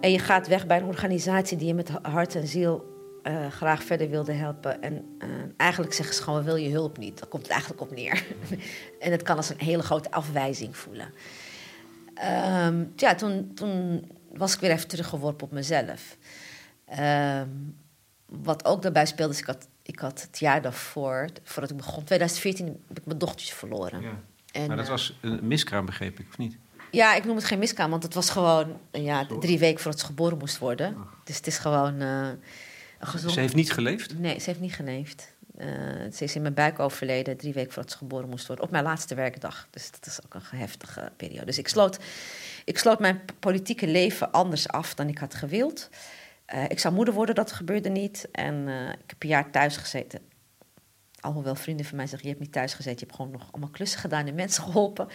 Speaker 2: en je gaat weg bij een organisatie die je met hart en ziel eh, graag verder wilde helpen. En eh, eigenlijk zeggen ze gewoon, we wil je hulp niet. Daar komt het eigenlijk op neer. [LAUGHS] en het kan als een hele grote afwijzing voelen. Ehm, ja, toen, toen was ik weer even teruggeworpen op mezelf. Ehm, wat ook daarbij speelde, is ik had, ik had het jaar daarvoor, voordat ik begon, 2014, heb ik mijn dochtertje verloren. En,
Speaker 1: maar dat
Speaker 2: eh,
Speaker 1: was een miskraam, begreep ik, of niet?
Speaker 2: Ja, ik noem het geen miskraam, want het was gewoon eh, ja, drie weken voordat ze geboren moest worden. Dus het is gewoon eh, een gezond...
Speaker 1: Ze heeft niet geleefd?
Speaker 2: Nee, ze heeft niet geleefd. Eh, ze is in mijn buik overleden drie weken voordat ze geboren moest worden. Op mijn laatste werkdag. Dus dat is ook een heftige periode. Dus ik sloot, ik sloot mijn politieke leven anders af dan ik had gewild. Eh, ik zou moeder worden, dat gebeurde niet. En eh, ik heb een jaar thuis gezeten. Alhoewel vrienden van mij zeggen, je hebt niet thuis gezeten. Je hebt gewoon nog allemaal klussen gedaan en mensen geholpen.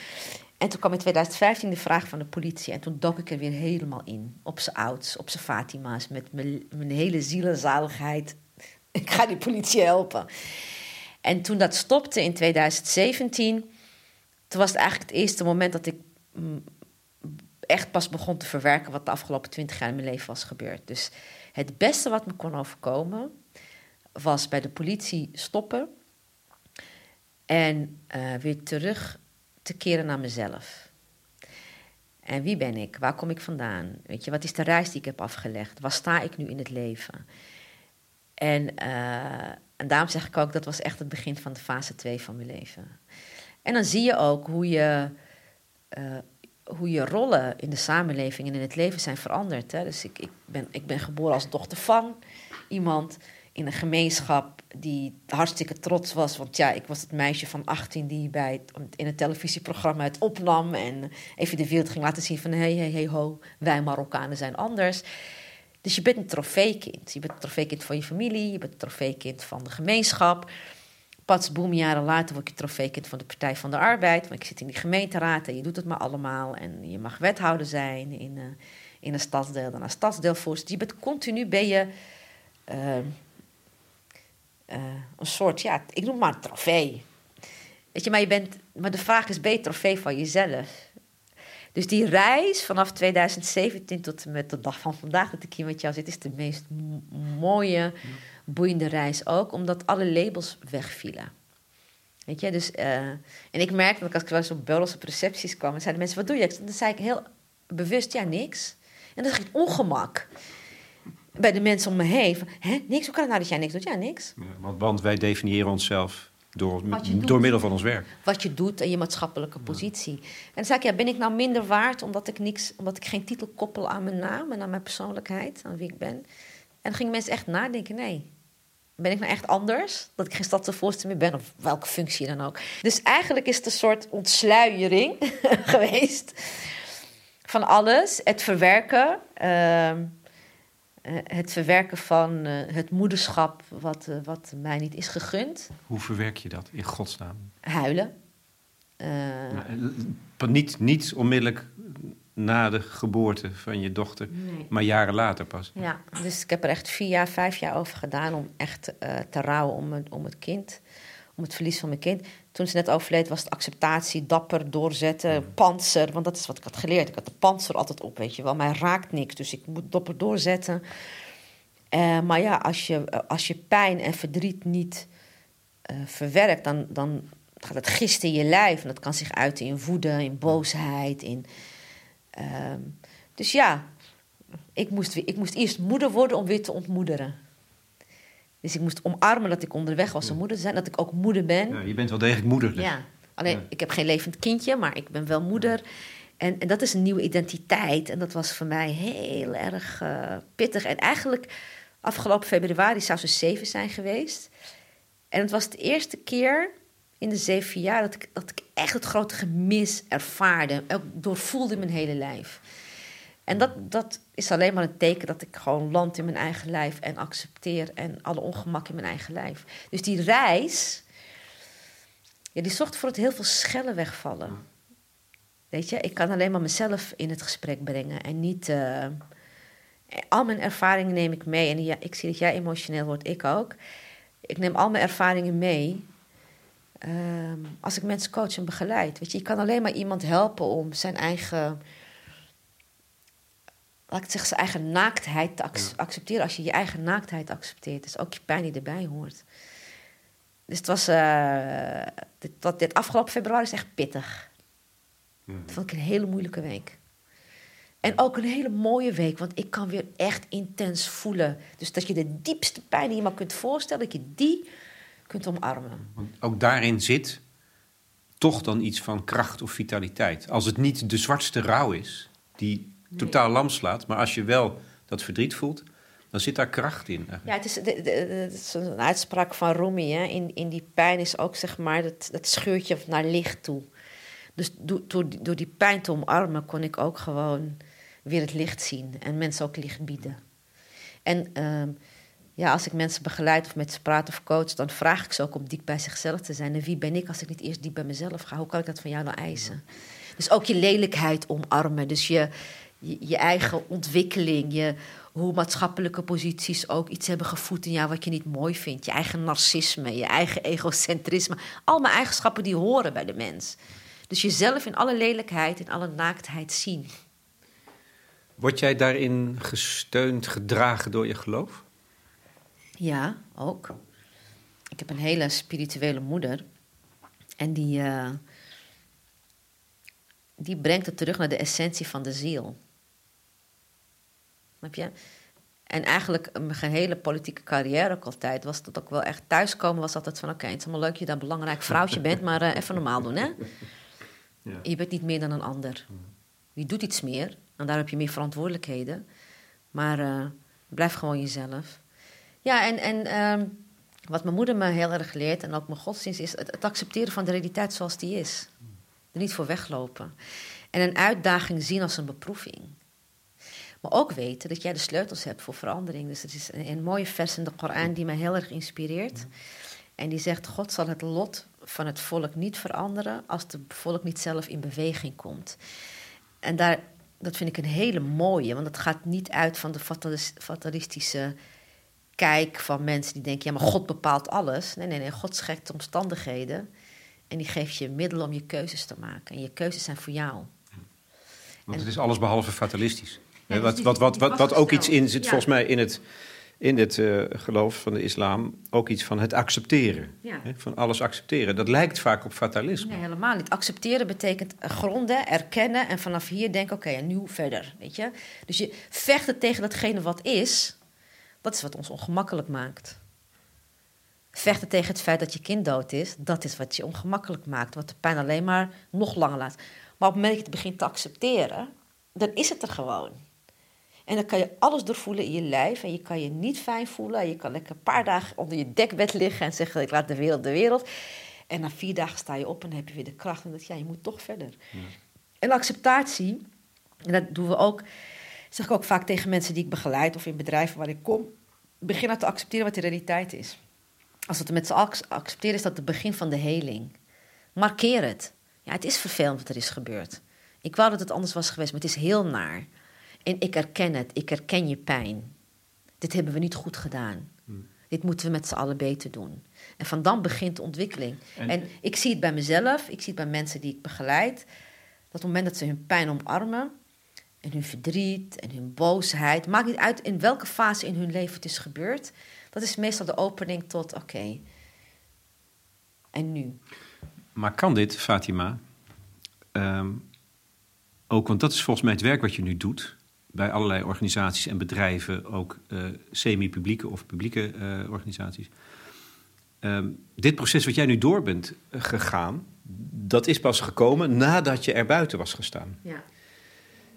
Speaker 2: En toen kwam in 2015 de vraag van de politie. En toen dook ik er weer helemaal in. Op zijn ouds, op zijn Fatima's. Met mijn, hele ziel en zaligheid. [LAUGHS] Ik ga die politie helpen. En toen dat stopte in 2017... toen was het eigenlijk het eerste moment dat ik... mm, echt pas begon te verwerken... wat de afgelopen twintig jaar in mijn leven was gebeurd. Dus het beste wat me kon overkomen... was bij de politie stoppen... en eh, weer terug te keren naar mezelf. En wie ben ik? Waar kom ik vandaan? Weet je, wat is de reis die ik heb afgelegd? Waar sta ik nu in het leven? En, eh, en daarom zeg ik ook, dat was echt het begin van de fase 2 van mijn leven. En dan zie je ook hoe je, eh, hoe je rollen in de samenleving en in het leven zijn veranderd. Hè? Dus ik, ik, ben, ik ben geboren als dochter van iemand in een gemeenschap die hartstikke trots was. Want ja, ik was het meisje van 18 die bij het, in het televisieprogramma het opnam en even de wereld ging laten zien van hé, hé, hé, ho, wij Marokkanen zijn anders. Dus je bent een trofeekind. Je bent een trofeekind van je familie, je bent een trofeekind van de gemeenschap. Pas boem, jaren later word je trofeekind van de Partij van de Arbeid. Want ik zit in die gemeenteraad en je doet het maar allemaal. En je mag wethouder zijn in, eh, in een stadsdeel, dan als stadsdeelvoorzitter. Je bent continu ben je eh, eh, een soort, ja, ik noem maar een trofee. Weet je, maar, je bent, maar de vraag is, ben je trofee van jezelf? Dus die reis vanaf 2017 tot en met de dag van vandaag dat ik hier met jou zit, is de meest mooie, boeiende reis ook, omdat alle labels wegvielen. Weet je, dus, eh, en ik merkte dat als ik wel eens op borrels op recepties kwam, en zeiden mensen, wat doe je? Dan zei ik heel bewust, ja, niks. En ik het ongemak bij de mensen om me heen. Van, Hè, niks? Hoe kan het nou dat jij niks doet? Ja, niks.
Speaker 1: Ja, want, want wij definiëren onszelf door,
Speaker 2: doet.
Speaker 1: door middel van ons werk.
Speaker 2: wat je doet en je maatschappelijke positie. En dan zei ik, ja, ben ik nou minder waard omdat ik, niks, omdat ik geen titel koppel aan mijn naam en aan mijn persoonlijkheid, aan wie ik ben? En dan gingen mensen echt nadenken, nee. Ben ik nou echt anders? Dat ik geen stadsvoorzitter meer ben, of welke functie dan ook. Dus eigenlijk is het een soort ontsluiering [LAUGHS] geweest van alles. Het verwerken, ehm, eh, het verwerken van eh, het moederschap wat, eh, wat mij niet is gegund.
Speaker 1: Hoe verwerk je dat in godsnaam?
Speaker 2: Huilen. Eh,
Speaker 1: Nou, eh, Niet, niet onmiddellijk na de geboorte van je dochter,
Speaker 2: Nee.
Speaker 1: maar jaren later pas.
Speaker 2: Ja, dus ik heb er echt vier jaar, vijf jaar over gedaan om echt eh, te rouwen om om het kind. Om het verlies van mijn kind. Toen ze net overleed was het acceptatie, dapper, doorzetten, panzer. Want dat is wat ik had geleerd. Ik had de panzer altijd op, weet je wel. Mij raakt niks, dus ik moet dapper doorzetten. Eh, maar ja, als je, als je pijn en verdriet niet eh, verwerkt, dan, dan gaat het gisten in je lijf. En dat kan zich uiten in woede, in boosheid. In, ehm, dus ja, ik moest, weer- ik moest eerst moeder worden om weer te ontmoederen. Dus ik moest omarmen dat ik onderweg was om moeder te zijn. Dat ik ook moeder ben.
Speaker 1: Ja, je bent wel degelijk moeder. dus.
Speaker 2: Ja, alleen
Speaker 1: Ja.
Speaker 2: ik heb geen levend kindje, maar ik ben wel moeder. En, en dat is een nieuwe identiteit. En dat was voor mij heel erg eh, pittig. En eigenlijk afgelopen februari zou ze zeven zijn geweest. En het was de eerste keer in de zeven jaar dat ik, dat ik echt het grote gemis ervaarde. Ook doorvoelde in mijn hele lijf. En dat, dat is alleen maar een teken dat ik gewoon land in mijn eigen lijf en accepteer en alle ongemak in mijn eigen lijf. Dus die reis, ja, die zorgt voor het heel veel schellen wegvallen. Weet je, ik kan alleen maar mezelf in het gesprek brengen en niet. eh, al mijn ervaringen neem ik mee. En ja, ik zie dat jij emotioneel wordt, ik ook. Ik neem al mijn ervaringen mee. ehm, als ik mensen coach en begeleid. Weet je, je kan alleen maar iemand helpen om zijn eigen. Laat ik het zeggen, zijn eigen naaktheid te ac- accepteren. Als je je eigen naaktheid accepteert, is ook je pijn die erbij hoort. Dus het was. eh, dit, wat, dit afgelopen februari is echt pittig. Dat vond ik een hele moeilijke week. En ook een hele mooie week, want ik kan weer echt intens voelen. Dus dat je de diepste pijn die je maar kunt voorstellen, dat je die kunt omarmen.
Speaker 1: Want ook daarin zit toch dan iets van kracht of vitaliteit. Als het niet de zwartste rouw is, die totaal lam slaat, maar als je wel dat verdriet voelt, dan zit daar kracht in. eigenlijk.
Speaker 2: Ja, het is, de, de- de- het is een uitspraak van Rumi. Hè? In, in die pijn is ook zeg maar dat, dat scheurtje naar licht toe. Dus door, door, die- door die pijn te omarmen kon ik ook gewoon weer het licht zien. En mensen ook licht bieden. En ehm, ja, als ik mensen begeleid of met ze praat of coach... dan vraag ik ze ook om diep bij zichzelf te zijn. En wie ben ik als ik niet eerst diep bij mezelf ga? Hoe kan ik dat van jou nou eisen? Dus ook je lelijkheid omarmen. Dus je, je, je eigen ontwikkeling. Je, hoe maatschappelijke posities ook iets hebben gevoed in jou wat je niet mooi vindt. Je eigen narcisme, je eigen egocentrisme. Allemaal eigenschappen die horen bij de mens. Dus jezelf in alle lelijkheid, in alle naaktheid zien.
Speaker 1: Word jij daarin gesteund, gedragen door je geloof?
Speaker 2: Ja, ook. Ik heb een hele spirituele moeder. En die, eh, die brengt het terug naar de essentie van de ziel. Snap je? En eigenlijk mijn gehele politieke carrière ook altijd was dat ook wel echt thuiskomen was altijd van oké, het is allemaal leuk dat je een belangrijk vrouwtje bent, [LAUGHS] maar eh, even normaal doen hè.
Speaker 1: Ja.
Speaker 2: Je bent niet meer dan een ander. Je doet iets meer en daar heb je meer verantwoordelijkheden. Maar eh, blijf gewoon jezelf. Ja, en, en ehm, wat mijn moeder me heel erg leert, en ook mijn godsdienst, is het, het accepteren van de realiteit zoals die is. Er niet voor weglopen. En een uitdaging zien als een beproeving. Maar ook weten dat jij de sleutels hebt voor verandering. Dus het is een, een mooie vers in de Koran die mij heel erg inspireert. En die zegt: God zal het lot van het volk niet veranderen als het volk niet zelf in beweging komt. En daar, dat vind ik een hele mooie, want het gaat niet uit van de fatalis- fatalistische kijk van mensen die denken: ja, maar God bepaalt alles. Nee, nee, nee, God schept de omstandigheden en die geeft je middelen om je keuzes te maken. En je keuzes zijn voor jou.
Speaker 1: Want het is alles behalve fatalistisch.
Speaker 2: Ja, dus
Speaker 1: wat, wat, wat,
Speaker 2: die
Speaker 1: wat, wat ook iets in zit,
Speaker 2: Ja.
Speaker 1: volgens mij, in het, in het eh, geloof van de islam, ook iets van het accepteren.
Speaker 2: Ja.
Speaker 1: Hè, van alles accepteren. Dat lijkt vaak op fatalisme.
Speaker 2: Nee, helemaal niet. Accepteren betekent gronden, erkennen en vanaf hier denken: oké, en nu verder. Weet je? Dus je vechten tegen datgene wat is, dat is wat ons ongemakkelijk maakt. Vechten tegen het feit dat je kind dood is, dat is wat je ongemakkelijk maakt, wat de pijn alleen maar nog langer laat. Maar op het moment dat je het begint te accepteren, dan is het er gewoon. En dan kan je alles doorvoelen in je lijf en je kan je niet fijn voelen. En je kan lekker een paar dagen onder je dekbed liggen en zeggen: Ik laat de wereld de wereld. En na vier dagen sta je op en dan heb je weer de kracht. En dat ja, je moet toch verder. En acceptatie, en dat doen we ook, zeg ik ook vaak tegen mensen die ik begeleid of in bedrijven waar ik kom. Begin nou te accepteren wat de realiteit is. Als we het met z'n allen accepteren, is dat het begin van de heling. Markeer het. Ja, het is vervelend wat er is gebeurd. Ik wou dat het anders was geweest, maar het is heel naar. En ik erken het, ik herken je pijn. Dit hebben we niet goed gedaan. Dit moeten we met z'n allen beter doen. En van dan begint de ontwikkeling.
Speaker 1: En-
Speaker 2: En, ik zie het bij mezelf, ik zie het bij mensen die ik begeleid. Dat op het moment dat ze hun pijn omarmen, en hun verdriet en hun boosheid, maakt niet uit in welke fase in hun leven het is gebeurd, dat is meestal de opening tot: oké, en nu?
Speaker 1: Maar kan dit, Fatima, ehm, ook, want dat is volgens mij het werk wat je nu doet bij allerlei organisaties en bedrijven, ook eh, semi-publieke of publieke eh, organisaties. Ehm, dit proces wat jij nu door bent eh, gegaan, dat is pas gekomen nadat je er buiten was gestaan.
Speaker 2: Ja.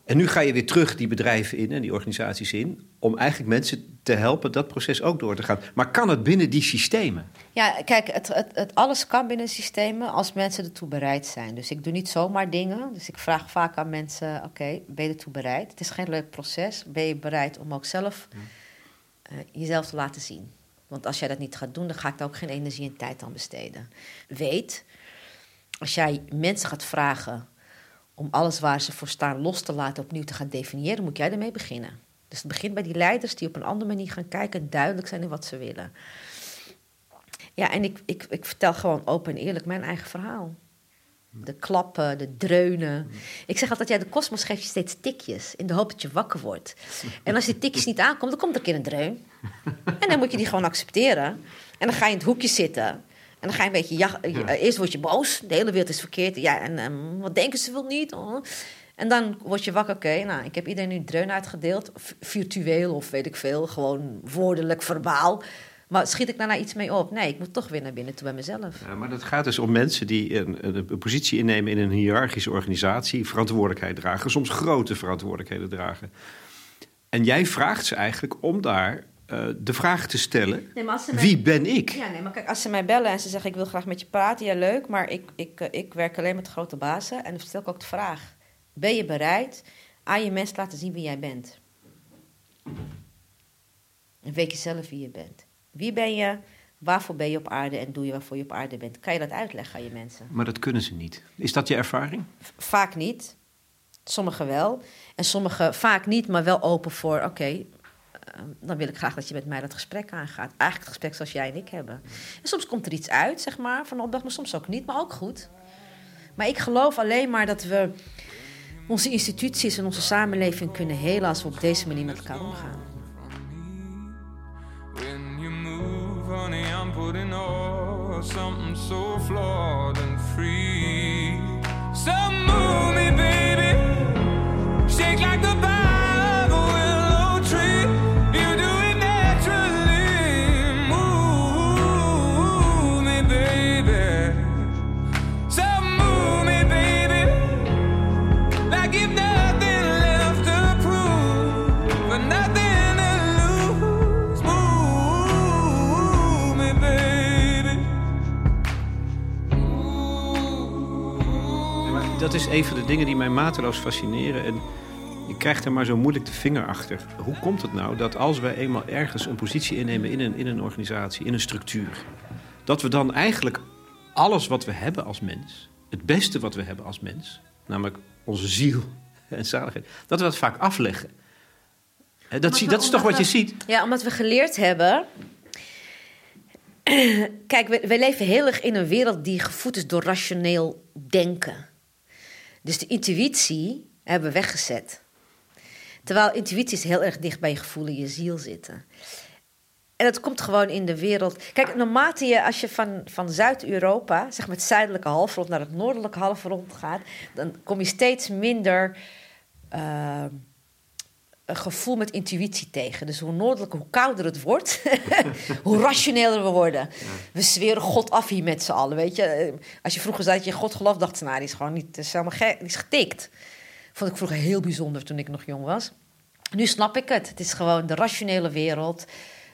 Speaker 1: En nu ga je weer terug die bedrijven in en die organisaties in, om eigenlijk mensen te helpen dat proces ook door te gaan. Maar kan het binnen die systemen?
Speaker 2: Ja, kijk, het, het, het, alles kan binnen systemen als mensen ertoe bereid zijn. Dus ik doe niet zomaar dingen. Dus ik vraag vaak aan mensen: oké, ben je ertoe bereid? Het is geen leuk proces. Ben je bereid om ook zelf eh, jezelf te laten zien? Want als jij dat niet gaat doen, dan ga ik daar ook geen energie en tijd aan besteden. Weet, als jij mensen gaat vragen om alles waar ze voor staan los te laten opnieuw te gaan definiëren, moet jij ermee beginnen. Dus het begint bij die leiders die op een andere manier gaan kijken en duidelijk zijn in wat ze willen. Ja, en ik, ik, ik vertel gewoon open en eerlijk mijn eigen verhaal. De klappen, de dreunen. Ik zeg altijd, ja, de kosmos geeft je steeds tikjes... in de hoop dat je wakker wordt. En als die tikjes niet aankomen, dan komt er een keer een dreun. En dan moet je die gewoon accepteren. En dan ga je in het hoekje zitten. En dan ga je een beetje... Ja, eh, Eerst word je boos, de hele wereld is verkeerd. Ja, en ehm, wat denken ze wel niet? Oh. En dan word je wakker, oké, nou, ik heb iedereen nu dreun uitgedeeld. Virtueel of weet ik veel, gewoon woordelijk, verbaal. Maar schiet ik daarna iets mee op? Nee, ik moet toch weer naar binnen toe bij mezelf.
Speaker 1: Ja, maar dat gaat dus om mensen die een, een, een positie innemen in een hiërarchische organisatie, verantwoordelijkheid dragen, soms grote verantwoordelijkheden dragen. En jij vraagt ze eigenlijk om daar eh, de vraag te stellen:
Speaker 2: Nee, mij-
Speaker 1: wie ben ik?
Speaker 2: Ja, nee, maar kijk, als ze mij bellen en ze zeggen ik wil graag met je praten, ja leuk, maar ik, ik, eh, ik werk alleen met grote bazen. En dan stel ik ook de vraag, ben je bereid aan je mensen te laten zien wie jij bent? En weet je zelf wie je bent? Wie ben je, waarvoor ben je op aarde en doe je waarvoor je op aarde bent? Kan je dat uitleggen aan je mensen?
Speaker 1: Maar dat kunnen ze niet. Is dat je ervaring?
Speaker 2: V- Vaak niet. Sommigen wel. En sommigen vaak niet, maar wel open voor... oké, dan wil ik graag dat je met mij dat gesprek aangaat. Eigenlijk het gesprek zoals jij en ik hebben. En soms komt er iets uit, zeg maar, van de opdracht... maar soms ook niet, maar ook goed. Maar ik geloof alleen maar dat we onze instituties en onze samenleving kunnen helen... als we op deze manier met elkaar omgaan.
Speaker 3: When you move, honey, I'm putting on something so flawed and free.
Speaker 1: Dat is een van de dingen die mij mateloos fascineren. En je krijgt er maar zo moeilijk de vinger achter. Hoe komt het nou dat als wij eenmaal ergens een positie innemen in een, in een organisatie, in een structuur, dat we dan eigenlijk alles wat we hebben als mens, het beste wat we hebben als mens, namelijk onze ziel [LAUGHS] en zaligheid, dat we dat vaak afleggen. Dat, zie, dat is toch wat je ziet?
Speaker 2: Ja, omdat we geleerd hebben. [CLEARS THROAT] Kijk, we, we leven heel erg in een wereld die gevoed is door rationeel denken. Dus de intuïtie hebben we weggezet. Terwijl intuïtie is heel erg dicht bij je gevoel en je ziel zitten. En dat komt gewoon in de wereld. Kijk, naarmate je, als je van, van Zuid-Europa, zeg maar het zuidelijke halfrond, naar het noordelijke halfrond gaat, dan kom je steeds minder eh, gevoel met intuïtie tegen. Dus hoe noordelijker, hoe kouder het wordt, [LAUGHS] hoe rationeler we worden. We zweren God af hier met z'n allen, weet je. Als je vroeger zei dat je God geloof, dacht ze, nou, die is gewoon niet, is helemaal gek, die is getikt. Vond ik vroeger heel bijzonder toen ik nog jong was. Nu snap ik het. Het is gewoon de rationele wereld.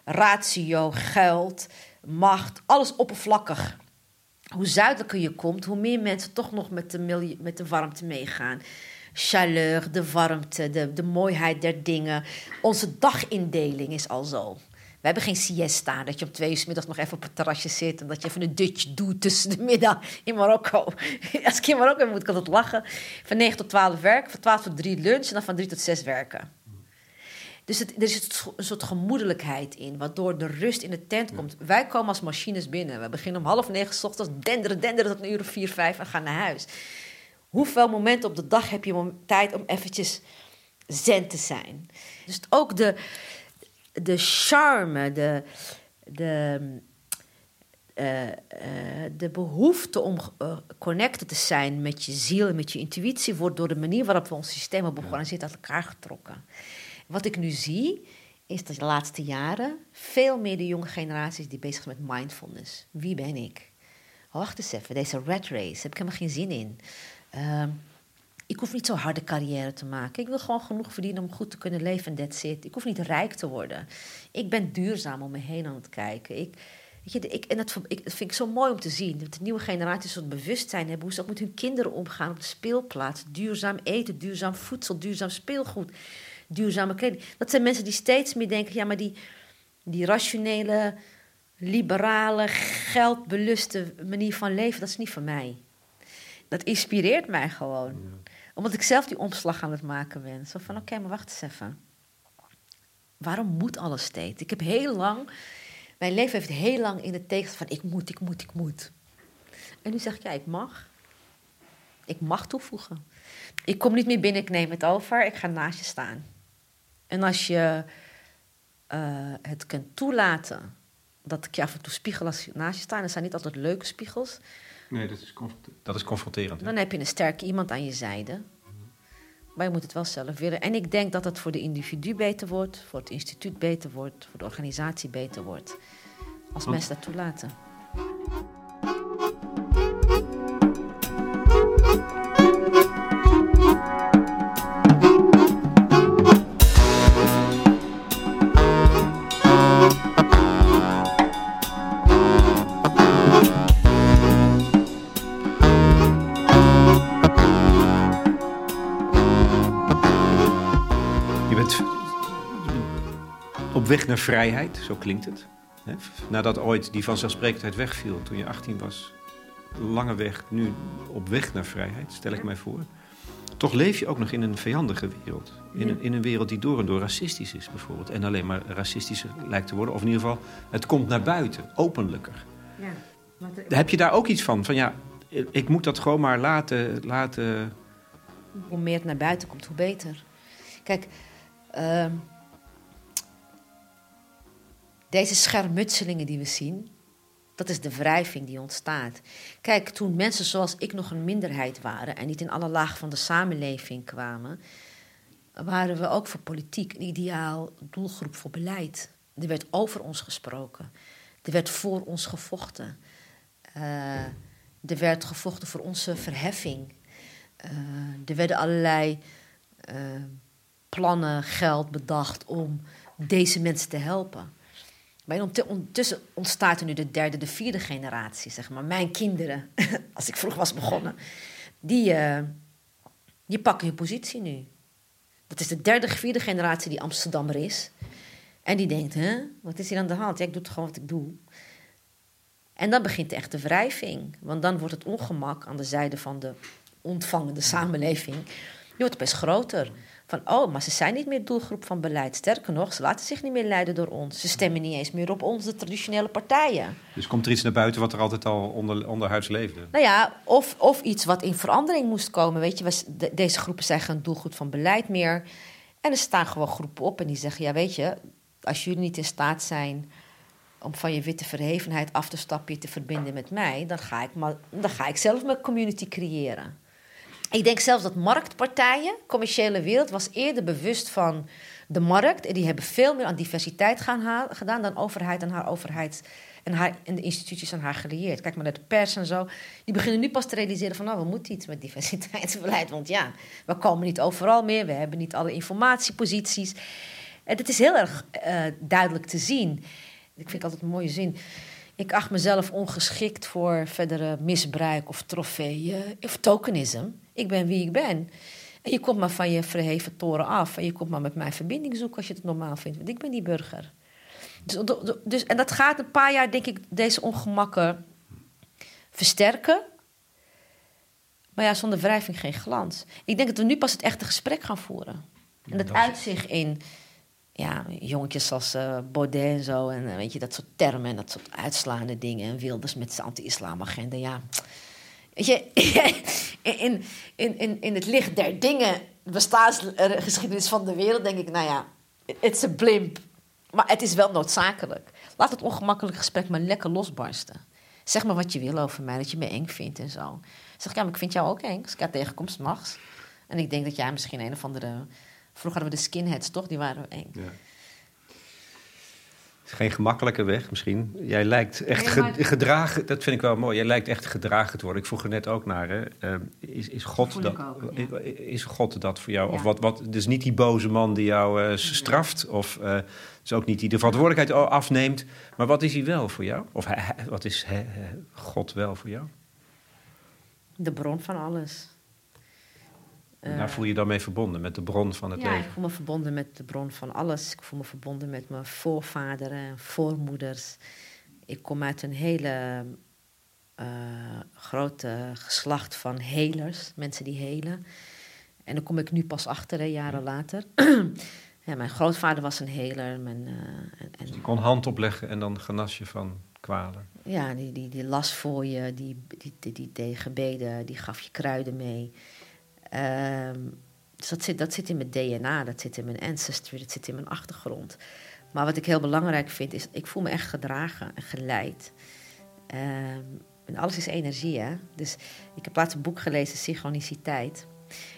Speaker 2: Ratio, geld, macht, alles oppervlakkig. Hoe zuidelijker je komt, hoe meer mensen toch nog met de, met de warmte meegaan. Chaleur, de warmte, de, de mooiheid der dingen. Onze dagindeling is al zo. We hebben geen siesta, dat je om twee uur 's middags nog even op het terrasje zit... en dat je even een dutje doet tussen de middag in Marokko. [LAUGHS] Als ik in Marokko ben, moet ik altijd lachen. Van 9 tot 12 werken, van 12 tot 3 lunch... en dan van 3 tot 6 werken. Dus het, er zit een soort gemoedelijkheid in, waardoor de rust in de tent komt. Wij komen als machines binnen. We beginnen om half negen 's ochtends, denderen, denderen tot een uur of vier, vijf en gaan naar huis. Hoeveel momenten op de dag heb je tijd om eventjes zen te zijn? Dus ook de, de charme, de, de, eh, eh, de behoefte om eh, connected te zijn met je ziel en met je intuïtie wordt door de manier waarop we ons systeem hebben georganiseerd uit elkaar getrokken. Wat ik nu zie, is dat de laatste jaren veel meer de jonge generaties die bezig zijn met mindfulness. Wie ben ik? Wacht eens even, deze rat race, heb ik helemaal geen zin in. Ehm, ik hoef niet zo'n harde carrière te maken. Ik wil gewoon genoeg verdienen om goed te kunnen leven en that's it. Ik hoef niet rijk te worden. Ik ben duurzaam om me heen aan het kijken. Ik, weet je, ik, en dat, ik, dat vind ik zo mooi om te zien. Dat de nieuwe generaties soort bewustzijn hebben... hoe ze ook met hun kinderen omgaan op de speelplaats. Duurzaam eten, duurzaam voedsel, duurzaam speelgoed, duurzame kleding. Dat zijn mensen die steeds meer denken... ja, maar die, die rationele, liberale, geldbeluste manier van leven... dat is niet voor mij. Dat inspireert mij gewoon omdat ik zelf die omslag aan het maken ben. Zo van, oké, maar wacht eens even. Waarom moet alles steeds? Ik heb heel lang... Mijn leven heeft heel lang in het teken van... ik moet, ik moet, ik moet. En nu zeg ik, ja, ik mag. Ik mag toevoegen. Ik kom niet meer binnen, ik neem het over. Ik ga naast je staan. En als je eh, het kunt toelaten... dat ik je af en toe spiegel als je naast je sta... en dat zijn niet altijd leuke spiegels...
Speaker 1: Nee, dat is, dat is confronterend. hè?
Speaker 2: Dan heb je een sterke iemand aan je zijde. Maar je moet het wel zelf willen. En ik denk dat het voor de individu beter wordt, voor het instituut beter wordt, voor de organisatie beter wordt. Als
Speaker 1: Want-
Speaker 2: mensen dat toelaten.
Speaker 1: Naar vrijheid, zo klinkt het. Hè? Nadat ooit die vanzelfsprekendheid wegviel toen je 18 was. Lange weg, nu op weg naar vrijheid, stel ik mij voor. Toch leef je ook nog in een vijandige wereld. In, een, in een wereld die door en door racistisch is, bijvoorbeeld. En alleen maar racistischer lijkt te worden. Of in ieder geval, het komt naar buiten, openlijker. Heb je daar ook iets van? Van ja, ik moet dat gewoon maar laten, laten
Speaker 2: Hoe meer het naar buiten komt, hoe beter. Kijk, ehm, deze schermutselingen die we zien, dat is de wrijving die ontstaat. Kijk, toen mensen zoals ik nog een minderheid waren en niet in alle lagen van de samenleving kwamen, waren we ook voor politiek een ideaal doelgroep voor beleid. Er werd over ons gesproken. Er werd voor ons gevochten. Eh, er werd gevochten voor onze verheffing. Eh, er werden allerlei eh, plannen, geld bedacht om deze mensen te helpen. Ont- ondertussen ontstaat er nu de derde, de vierde generatie, zeg maar. Mijn kinderen, [LAUGHS] als ik vroeg was begonnen, die, eh, die pakken hun positie nu. Dat is de derde, vierde generatie die Amsterdammer is. En die denkt, hè, wat is hier aan de hand? Ja, ik doe het gewoon wat ik doe. En dan begint de echte wrijving. Want dan wordt het ongemak aan de zijde van de ontvangende samenleving... die wordt best groter. Van, oh, maar ze zijn niet meer doelgroep van beleid. Sterker nog, ze laten zich niet meer leiden door ons. Ze stemmen niet eens meer op onze traditionele partijen.
Speaker 1: Dus komt er iets naar buiten wat er altijd al onder, onderhuids leefde?
Speaker 2: Nou ja, of, of iets wat in verandering moest komen. Weet je, de- deze groepen zijn geen doelgroep van beleid meer. En er staan gewoon groepen op en die zeggen: Ja, weet je, als jullie niet in staat zijn om van je witte verhevenheid af te stappen, je te verbinden met mij, dan ga ik, maar, dan ga ik zelf mijn community creëren. Ik denk zelfs dat marktpartijen, commerciële wereld, was eerder bewust van de markt. En die hebben veel meer aan diversiteit gaan gedaan dan overheid en haar overheid en, haar, en de instituties aan haar geleerd. Kijk maar naar de pers en zo. Die beginnen nu pas te realiseren van, nou, we moeten iets met diversiteitsbeleid. Want ja, we komen niet overal meer. We hebben niet alle informatieposities. En het is heel erg eh, duidelijk te zien. Ik vind altijd een mooie zin. Ik acht mezelf ongeschikt voor verdere misbruik of trofeeën of tokenisme. Ik ben wie ik ben. En je komt maar van je verheven toren af. En je komt maar met mij verbinding zoeken als je het normaal vindt. Want ik ben die burger. Dus, dus, en dat gaat een paar jaar, denk ik, deze ongemakken versterken. Maar ja, zonder wrijving geen glans. Ik denk dat we nu pas het echte gesprek gaan voeren. En dat uitzicht in ja, jongetjes als eh Baudet en zo. En eh, weet je, dat soort termen en dat soort uitslaande dingen. En Wilders met zijn anti-islamagenda. Ja, weet je, [LAUGHS] in, in, in, in het licht der dingen, bestaansgeschiedenis van de wereld, denk ik, nou ja, it's a blimp. Maar het is wel noodzakelijk. Laat het ongemakkelijk gesprek maar lekker losbarsten. Zeg maar wat je wil over mij, dat je me eng vindt en zo. Zeg ik, ja, maar ik vind jou ook eng. Als ik jou tegenkomst mag. En ik denk dat jij misschien een of andere... Vroeger hadden we de skinheads, toch? Die waren eng.
Speaker 1: Ja. Geen gemakkelijke weg misschien. Jij lijkt echt
Speaker 2: Nee,
Speaker 1: ge-
Speaker 2: maar-
Speaker 1: gedragen, dat vind ik wel mooi. Jij lijkt echt gedragen te worden. Ik vroeg er net ook naar. Hè. Eh, is, is, God dat,
Speaker 2: ik ook, ja.
Speaker 1: is God dat voor jou? Of wat, wat, dus niet die boze man die jou eh, straft. Of eh is ook niet die de verantwoordelijkheid afneemt. Maar wat is hij wel voor jou? Of wat is God wel voor jou?
Speaker 2: De bron van alles. Eh,
Speaker 1: Daar voel je je dan mee verbonden, met de bron van het
Speaker 2: ja, ik
Speaker 1: leven.
Speaker 2: voel me verbonden met de bron van alles. Ik voel me verbonden met mijn voorvaderen en voormoeders. Ik kom uit een hele eh, grote geslacht van helers, mensen die helen. En daar kom ik nu pas achter, hè, jaren later. [CLEARS THROAT] ja, mijn grootvader was een heler. Mijn, eh, en, en-
Speaker 1: Je kon hand opleggen en dan genas je van kwalen.
Speaker 2: ja, die, die, die las voor je, die, die, die, die deed gebeden, die gaf je kruiden mee. Ehm, dus dat zit, dat zit in mijn DNA, dat zit in mijn ancestry, dat zit in mijn achtergrond. Maar wat ik heel belangrijk vind, is ik voel me echt gedragen en geleid. Ehm, en alles is energie, hè. Dus ik heb laatst een boek gelezen, Synchroniciteit.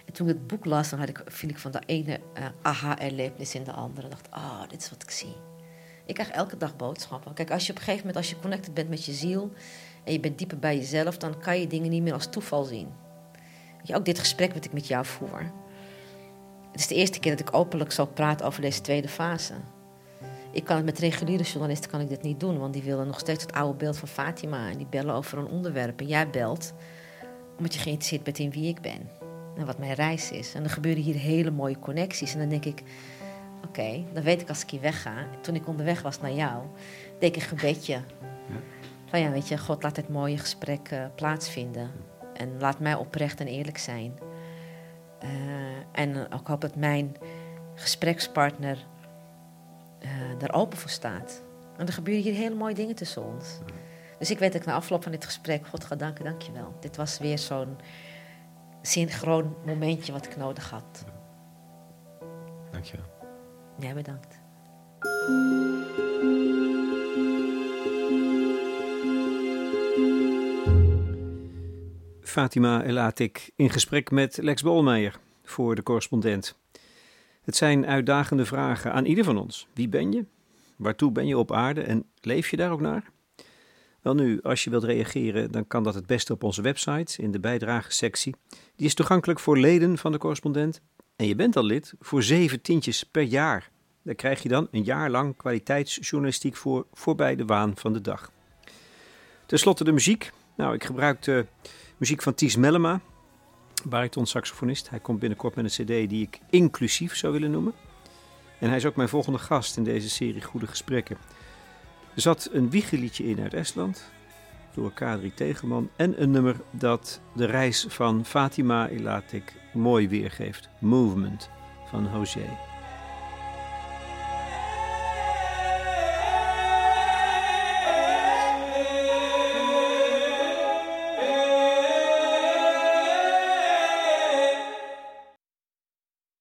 Speaker 2: En toen ik het boek las, dan had ik, viel ik van de ene eh, aha-erlevenis in de andere. Ik dacht, ah, dit is wat ik zie. Ik krijg elke dag boodschappen. Kijk, als je op een gegeven moment, als je connected bent met je ziel en je bent dieper bij jezelf, dan kan je dingen niet meer als toeval zien. Je, ook dit gesprek wat ik met jou voer. Het is de eerste keer dat ik openlijk zo praat over deze tweede fase. Ik kan het met reguliere journalisten kan ik dit niet doen, want die willen nog steeds het oude beeld van Fatima en die bellen over een onderwerp. En jij belt omdat je geïnteresseerd bent in wie ik ben en wat mijn reis is. En er gebeuren hier hele mooie connecties. En dan denk ik, oké, dan weet ik als ik hier wegga. Toen ik onderweg was naar jou, deed ik een gebedje. Van ja, weet je, God laat het mooie gesprek eh, plaatsvinden. En laat mij oprecht en eerlijk zijn. Eh, en ik hoop dat mijn gesprekspartner eh daar open voor staat. En er gebeuren hier hele mooie dingen tussen ons. Dus ik weet dat ik na afloop van dit gesprek God ga danken, dankjewel. Dit was weer zo'n synchroon momentje wat ik nodig had.
Speaker 1: Dankjewel.
Speaker 2: Jij bedankt.
Speaker 1: Fatima Elatik in gesprek met Lex Bolmeijer voor de correspondent. Het zijn uitdagende vragen aan ieder van ons. Wie ben je? Waartoe ben je op aarde en leef je daar ook naar? Wel nu, als je wilt reageren, dan kan dat het beste op onze website in de bijdragesectie. Die is toegankelijk voor leden van de correspondent. En je bent al lid voor zeven tientjes per jaar. Daar krijg je dan een jaar lang kwaliteitsjournalistiek voor voorbij de waan van de dag. Ten slotte de muziek. Nou, ik gebruikte muziek van Ties Mellema, bariton-saxofonist. Hij komt binnenkort met een cd die ik inclusief zou willen noemen. En hij is ook mijn volgende gast in deze serie Goede Gesprekken. Er zat een wiegeliedje in uit Estland, door Kadri Tegelman. En een nummer dat de reis van Fatima Elatik mooi weergeeft. Movement van Hozier.